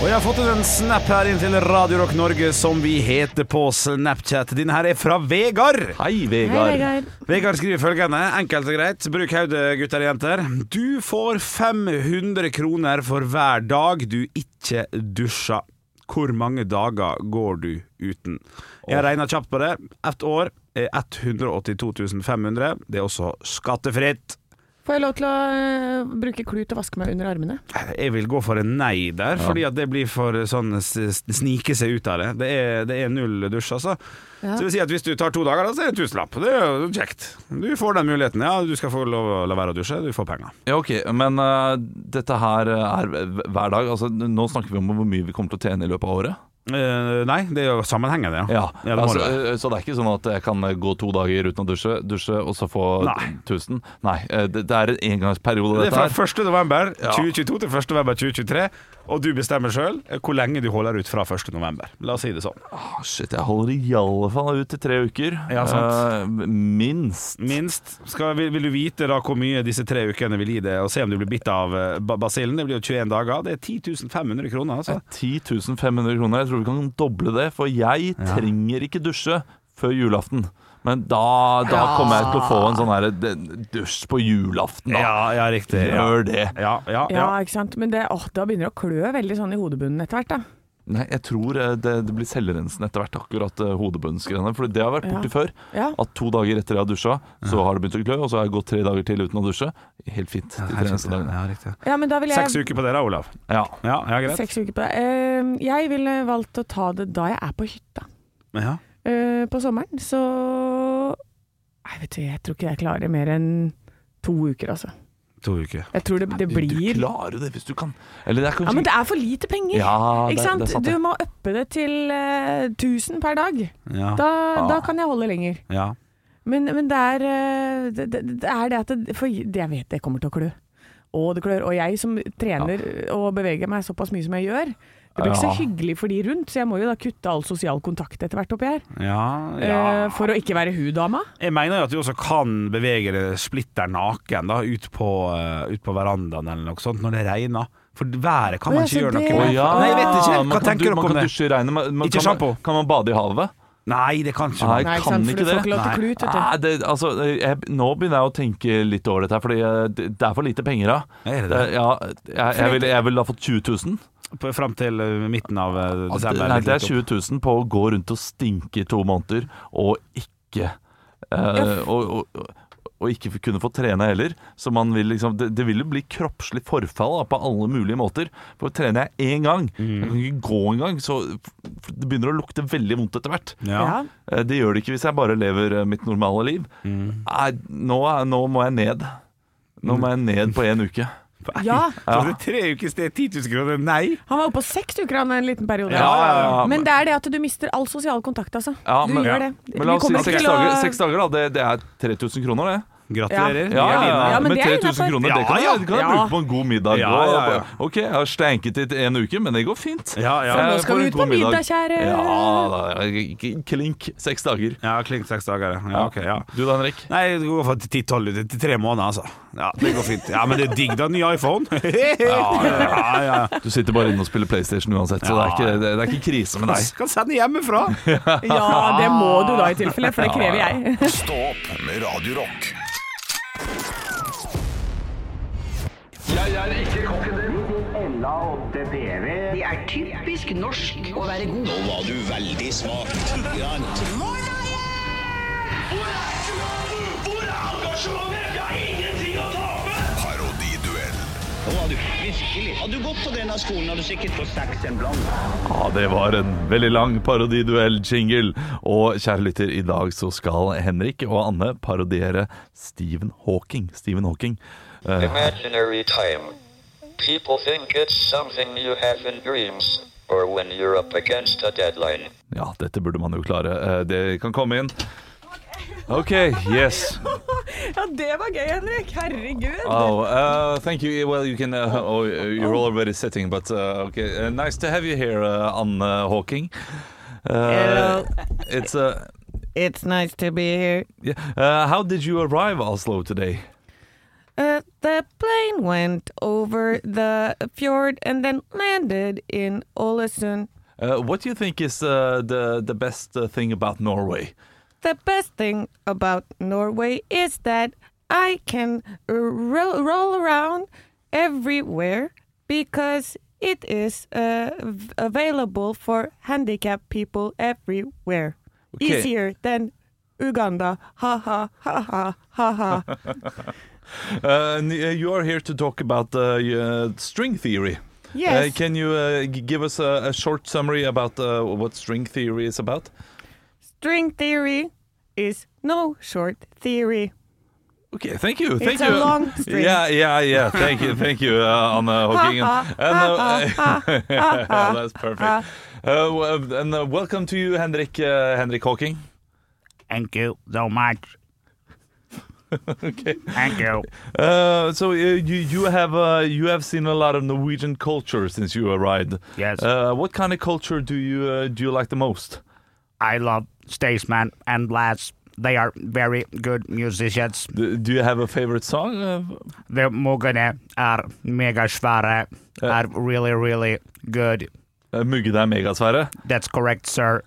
Speaker 4: Og jeg har fått en snap her inn til Radio Rock Norge, som vi heter på Snapchat. Din her er fra Vegard.
Speaker 5: Hei,
Speaker 3: Hei,
Speaker 5: Vegard.
Speaker 3: Vegard.
Speaker 4: Vegard skriver følgende, enkelt og greit. Bruk hodet, gutter og jenter. Du får 500 kroner for hver dag du ikke dusjer. Hvor mange dager går du uten? Jeg regna kjapt på det. Ett år er 182 500. Det er også skattefritt.
Speaker 3: Får jeg lov til å eh, bruke klut og vaske meg under armene?
Speaker 4: Jeg vil gå for en nei der, fordi at det blir for sånn s- s- snike seg ut av det. Det er, det er null dusj, altså.
Speaker 3: Ja.
Speaker 4: Så det vil si at hvis du tar to dager, da, så er det en tusenlapp. Det er jo kjekt. Du får den muligheten. Ja, du skal få lov å la være å dusje, du får penger.
Speaker 5: Ja, ok, Men uh, dette her er hver dag. Altså, nå snakker vi om hvor mye vi kommer til å tjene i løpet av året.
Speaker 4: Eh, nei, det er jo sammenhengende, ja.
Speaker 5: Ja,
Speaker 4: det
Speaker 5: altså,
Speaker 4: det
Speaker 5: eh, Så det er ikke sånn at jeg kan eh, gå to dager uten å dusje, dusje og så få
Speaker 4: Nei.
Speaker 5: 1000? Nei, nei. det, det er en engangsperiode,
Speaker 4: Det er
Speaker 5: dette
Speaker 4: fra
Speaker 5: her.
Speaker 4: 1. november
Speaker 5: Ja.
Speaker 4: 2022 til 1. november 2023, og du bestemmer sjøl hvor lenge du holder ut fra 1. november. La oss si det sånn.
Speaker 5: Oh, shit, jeg holder i alle fall ut i tre uker.
Speaker 4: Ja, sant.
Speaker 5: Uh, minst.
Speaker 4: Minst. Skal, vil, vil du vite da hvor mye disse tre ukene vil gi deg, og se om du blir bitt av eh, basillen? Det blir jo 21 dager. Det er 10 500 kroner, altså.
Speaker 5: 10 500 kroner. Jeg tror vi kan doble det, for jeg trenger ikke dusje før julaften. Men da, da
Speaker 3: Ja.
Speaker 5: kommer jeg til å få en sånn her dusj på julaften, da.
Speaker 4: Ja, ja, riktig.
Speaker 5: Gjør det.
Speaker 4: Ja, ja,
Speaker 3: Ja,
Speaker 4: ja.
Speaker 3: ikke sant. Men det, å, da begynner det å klø veldig sånn i hodebunnen etter hvert, da.
Speaker 5: Nei, jeg tror eh, det, det blir selvrensen etter hvert, akkurat uh, hodebunnsgreiene. For det har vært borti
Speaker 3: Ja.
Speaker 5: før.
Speaker 3: Ja.
Speaker 5: At to dager etter jeg har dusja, så har det begynt å klø, og så har jeg gått tre dager til uten å dusje. Helt fint. De tre neste dagene.
Speaker 4: Ja, riktig.
Speaker 3: ja, men da vil jeg
Speaker 4: Seks uker på det da, Olav.
Speaker 5: Ja.
Speaker 4: Ja, ja greit.
Speaker 3: Seks uker på det. Eh, jeg ville valgt å ta det da jeg er på hytta.
Speaker 4: Ja.
Speaker 3: Eh, på sommeren, så Nei, vet du, jeg tror ikke jeg klarer mer enn to uker, altså.
Speaker 4: To uker.
Speaker 3: Jeg tror det, det
Speaker 5: Du
Speaker 3: klarer
Speaker 5: klarer det hvis du kan. Eller det er
Speaker 3: Ja, men det er for lite penger!
Speaker 5: Ja, det,
Speaker 3: ikke sant?
Speaker 5: det sant.
Speaker 3: Du må uppe det til uh, 1000 per dag.
Speaker 4: Ja.
Speaker 3: Da,
Speaker 5: Ja.
Speaker 3: da kan jeg holde lenger.
Speaker 4: ja.
Speaker 3: Men, men det, er, eh, det, det, er det at For jeg vet det kommer til å klø. Og det klør. Og jeg som trener og beveger meg såpass mye som jeg gjør, det blir ikke så hyggelig for de rundt, så jeg må jo da kutte all sosial kontakt etter hvert oppi her.
Speaker 4: Ja, ja.
Speaker 3: Eh, for å ikke være hun dama.
Speaker 4: Jeg mener jo at du også kan bevege deg splitter naken da, ut, på, eh, ut på verandaen eller noe sånt når det regner. For været kan man ikke gjøre noe med.
Speaker 5: Ja,
Speaker 4: Nei, jeg vet ikke. Hva
Speaker 5: man
Speaker 4: tenker
Speaker 5: du,
Speaker 4: det?
Speaker 5: man kan
Speaker 4: det?
Speaker 5: dusje i regnet. Man, man,
Speaker 4: Ikke
Speaker 5: kan,
Speaker 4: sjampo.
Speaker 5: man, kan man bade i havet?
Speaker 4: Nei, det kan ikke
Speaker 5: Nei,
Speaker 3: jeg
Speaker 5: kan
Speaker 3: Nei,
Speaker 5: ikke
Speaker 3: for
Speaker 5: det.
Speaker 3: ikke klut.
Speaker 5: Nei, det, altså, jeg, nå begynner jeg å tenke litt over dette, fordi eh, det, det er for lite penger av.
Speaker 4: Er det
Speaker 5: Det,
Speaker 4: det?
Speaker 5: ja, jeg, jeg ville jeg vil ha fått 20 000.
Speaker 4: På- Fram til eh, midten av eh, desember.
Speaker 5: nei, det er 20 000 på å gå rundt og stinke i to måneder, og ikke eh, og, og, og ikke kunne få trene heller. Så man vil liksom Det, det vil jo bli kroppslig forfall da, på alle mulige måter. For trener jeg én gang,
Speaker 4: Mm.
Speaker 5: jeg kan ikke gå engang, så det begynner å lukte veldig vondt etter hvert.
Speaker 4: Ja.
Speaker 5: Eh, Det gjør det ikke hvis jeg bare lever mitt normale liv.
Speaker 4: Mm.
Speaker 5: Nei, nå, nå må jeg ned. Nå må jeg ned på én uke.
Speaker 3: Ja.
Speaker 4: Så det er tre uker sted 10 000 kroner? Nei!
Speaker 3: Han var oppe på seks uker han en liten periode.
Speaker 5: Ja, ja, ja.
Speaker 3: Men det er det at du mister all sosial kontakt, altså.
Speaker 5: Ja,
Speaker 3: du
Speaker 5: men-
Speaker 3: gjør
Speaker 4: ja.
Speaker 3: det.
Speaker 5: Men la oss si seks
Speaker 3: å-
Speaker 5: dager, seks dager da, det, det er 3000 kroner, det.
Speaker 4: Gratulerer.
Speaker 5: Ja, ja, ja.
Speaker 3: Ja, men
Speaker 5: men
Speaker 3: det er
Speaker 5: 3000 kroner, det kan,
Speaker 4: Ja, ja.
Speaker 5: jeg, det kan jeg
Speaker 3: Ja.
Speaker 5: bruke på en god middag.
Speaker 4: Ja, ja, ja.
Speaker 5: Ok, jeg har stanket i en uke, men det går fint.
Speaker 4: Ja, ja.
Speaker 3: For nå skal
Speaker 5: får
Speaker 3: vi ut på middag, kjære.
Speaker 5: Ja, da, klink seks dager.
Speaker 4: Ja, klink seks dager. ja.
Speaker 5: Du da, Henrik?
Speaker 4: Nei, det går for 10-12 til tre måneder, altså. Ja, Det går fint. Ja, Men det er digg, da. Ny iPhone. ja, ja, ja.
Speaker 5: Du sitter bare inne og spiller PlayStation uansett, så det er ikke, det, det er ikke krise med deg.
Speaker 4: Kan sende hjemmefra.
Speaker 3: Ja, det må du da i tilfelle, for det krever jeg.
Speaker 2: Stå opp med Radio Rock.
Speaker 6: Det er typisk norsk å være god.
Speaker 7: Nå var du veldig smak. Grant.
Speaker 8: Hvor er engasjementet? Jeg har ingenting å tape!
Speaker 2: Parodiduell.
Speaker 7: Nå var du virkelig. Hadde du gått på denne skolen, hadde du sikkert fått seks en blant.
Speaker 5: Ja, det var en veldig lang parodiduell-jingle. Og kjære lytter, i dag så skal Henrik og Anne parodiere Stephen Hawking. Stephen Hawking. Eh,
Speaker 9: Imaginary time. People think it's something you have in dreams, or when you're up against a deadline.
Speaker 5: ja, dette burde man jo klare. Eh, det kan komme inn. OK, yes.
Speaker 3: Ja, det var gøy, Henrik. Herregud.
Speaker 5: Oh, uh, thank you. Well, you can. Uh, oh, you're already sitting, but uh, okay. Uh, nice to have you here, uh, Anne Hawking. Uh, It's uh,
Speaker 3: It's nice to be here.
Speaker 5: yeah. Uh, how did you arrive Oslo today?
Speaker 3: Uh, the plane went over the fjord and then landed in Ålesund.
Speaker 5: Uh, what do you think is uh, the the best uh, thing about Norway?
Speaker 3: The best thing about Norway is that I can ro- roll around everywhere because it is uh, available for handicapped people everywhere.
Speaker 5: Okay.
Speaker 3: Easier than Uganda. Ha ha ha ha ha ha.
Speaker 5: Uh, and, you are here to talk about uh, string theory.
Speaker 3: Yes.
Speaker 5: Uh, can you uh, give us a, a short summary about uh, what string theory is about?
Speaker 3: String theory is no short theory.
Speaker 5: Okay, thank you. Thank
Speaker 3: It's
Speaker 5: you.
Speaker 3: a long string.
Speaker 5: Yeah, yeah, yeah. Thank you, thank you, uh, Anna And, uh,
Speaker 3: ha,
Speaker 5: that's perfect. Uh, and uh, welcome to you, Henrik uh, Henrik Hawking.
Speaker 4: Thank you so much.
Speaker 5: Okay.
Speaker 4: Thank you.
Speaker 5: Uh, so uh, you you have uh, you have seen a lot of Norwegian culture since you arrived.
Speaker 4: Yes.
Speaker 5: Uh, what kind of culture do you uh, do you like the most?
Speaker 4: I love Staysman and Lads. They are very good musicians.
Speaker 5: Do, do you have a favorite song? Uh,
Speaker 4: The muggene er megasvære, er really, really good.
Speaker 5: uh, Muggene er megasvære.
Speaker 4: That's correct, sir.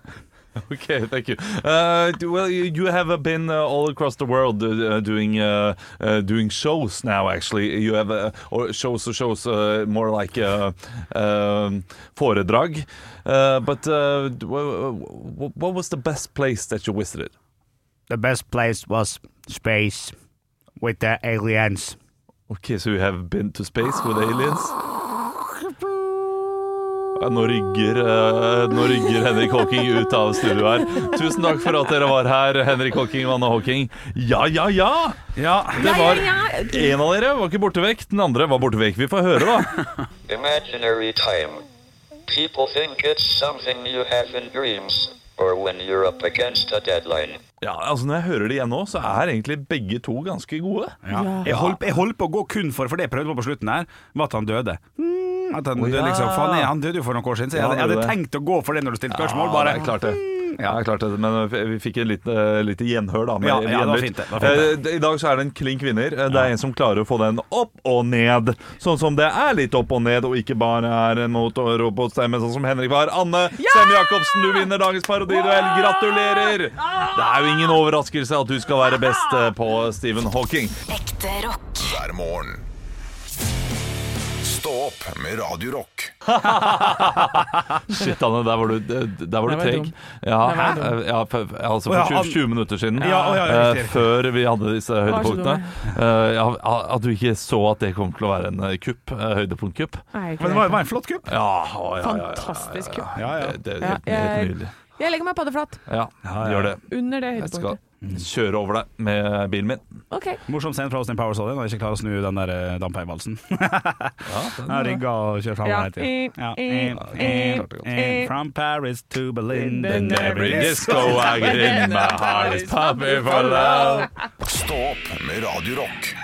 Speaker 5: Okay, thank you. Uh, do- well, you you have uh, been uh, all across the world uh, doing uh, uh, doing shows now. Actually, you have uh, or shows or shows uh, more like uh, um, foredrag. Uh, but uh, d- wh- wh- what was the best place that you visited?
Speaker 10: The best place was space with the aliens.
Speaker 5: Okay, so you have been to space with aliens? Nå, rygger, eh, nå rygger Henrik Hawking ut av studio her. Tusen takk for at dere var her, Henrik Hawking og Anne Hawking. Ja, ja, ja!
Speaker 4: Ja,
Speaker 5: Det var En av dere var ikke borte vekk, den andre var borte vekk. Vi får høre, da.
Speaker 9: Imaginary time. People think it's something you have in dreams, or when you're up against a deadline.
Speaker 5: Ja, altså Når jeg hører det igjen nå, så er egentlig begge to ganske gode.
Speaker 4: Ja. Jeg, holdt, jeg holdt på å gå kun for For det jeg prøvde på på slutten her, var at han døde. Mm, at han, oh,
Speaker 5: ja.
Speaker 4: liksom, faen, jeg- han døde jo for noen år siden, så jeg
Speaker 5: Ja,
Speaker 4: hadde, jeg hadde
Speaker 5: det.
Speaker 4: tenkt å gå for det når du stilte spørsmål.
Speaker 5: Ja,
Speaker 4: Bare
Speaker 5: er klart det. Ja, det er klart det, Men vi fikk et lite, lite gjenhør, da. Med
Speaker 4: Ja, ja, det var fint det, var fint
Speaker 5: det. I dag så er det en klink vinner. Eh, Det er en som klarer å få den opp og ned. Sånn som det er litt opp og ned, og ikke bare er en motorrobotstemme, sånn som Henrik var. Anne Sem Jacobsen, du vinner dagens parodiduell. Gratulerer! Det er jo ingen overraskelse at du skal være best eh, på Stephen Hawking.
Speaker 1: Ekte rock.
Speaker 2: hver morgen. Stå opp med Radio Rock.
Speaker 5: Shit, Anne, der var du, der var du treg. Ja, ja, altså for 20, 20 minutter siden,
Speaker 4: Ja, ja, ja,
Speaker 5: eh,
Speaker 4: riktig, riktig.
Speaker 5: før vi hadde disse høydepunktene. Uh, ja, at du ikke så at det kom til å være en eh, kupp, eh, høydepunktkupp.
Speaker 4: Men det var, var en flott kupp.
Speaker 5: Ja, å, ja, ja, ja, ja,
Speaker 3: Fantastisk kupp.
Speaker 4: Ja, ja.
Speaker 5: Det, det,
Speaker 3: Ja,
Speaker 5: helt, nydelig.
Speaker 3: Jeg legger meg paddeflat
Speaker 5: Ja,
Speaker 4: ja.
Speaker 5: gjør det.
Speaker 3: under det høydepunktet.
Speaker 5: Kjøre over deg med bilen min.
Speaker 3: Ok.
Speaker 4: Morsom scene fra Austin Powers òg, når jeg ikke klarer å snu den der dampeivalsen. dampheimvalsen.
Speaker 5: Ja, den,
Speaker 4: rygga og kjører fram
Speaker 3: Ja.
Speaker 4: Ja.
Speaker 3: Eh, eh,
Speaker 4: Eh, eh, From Paris to Berlin
Speaker 3: In
Speaker 5: Every disco I get in my heart is pumping for love.
Speaker 2: Stå opp med Radio Rock.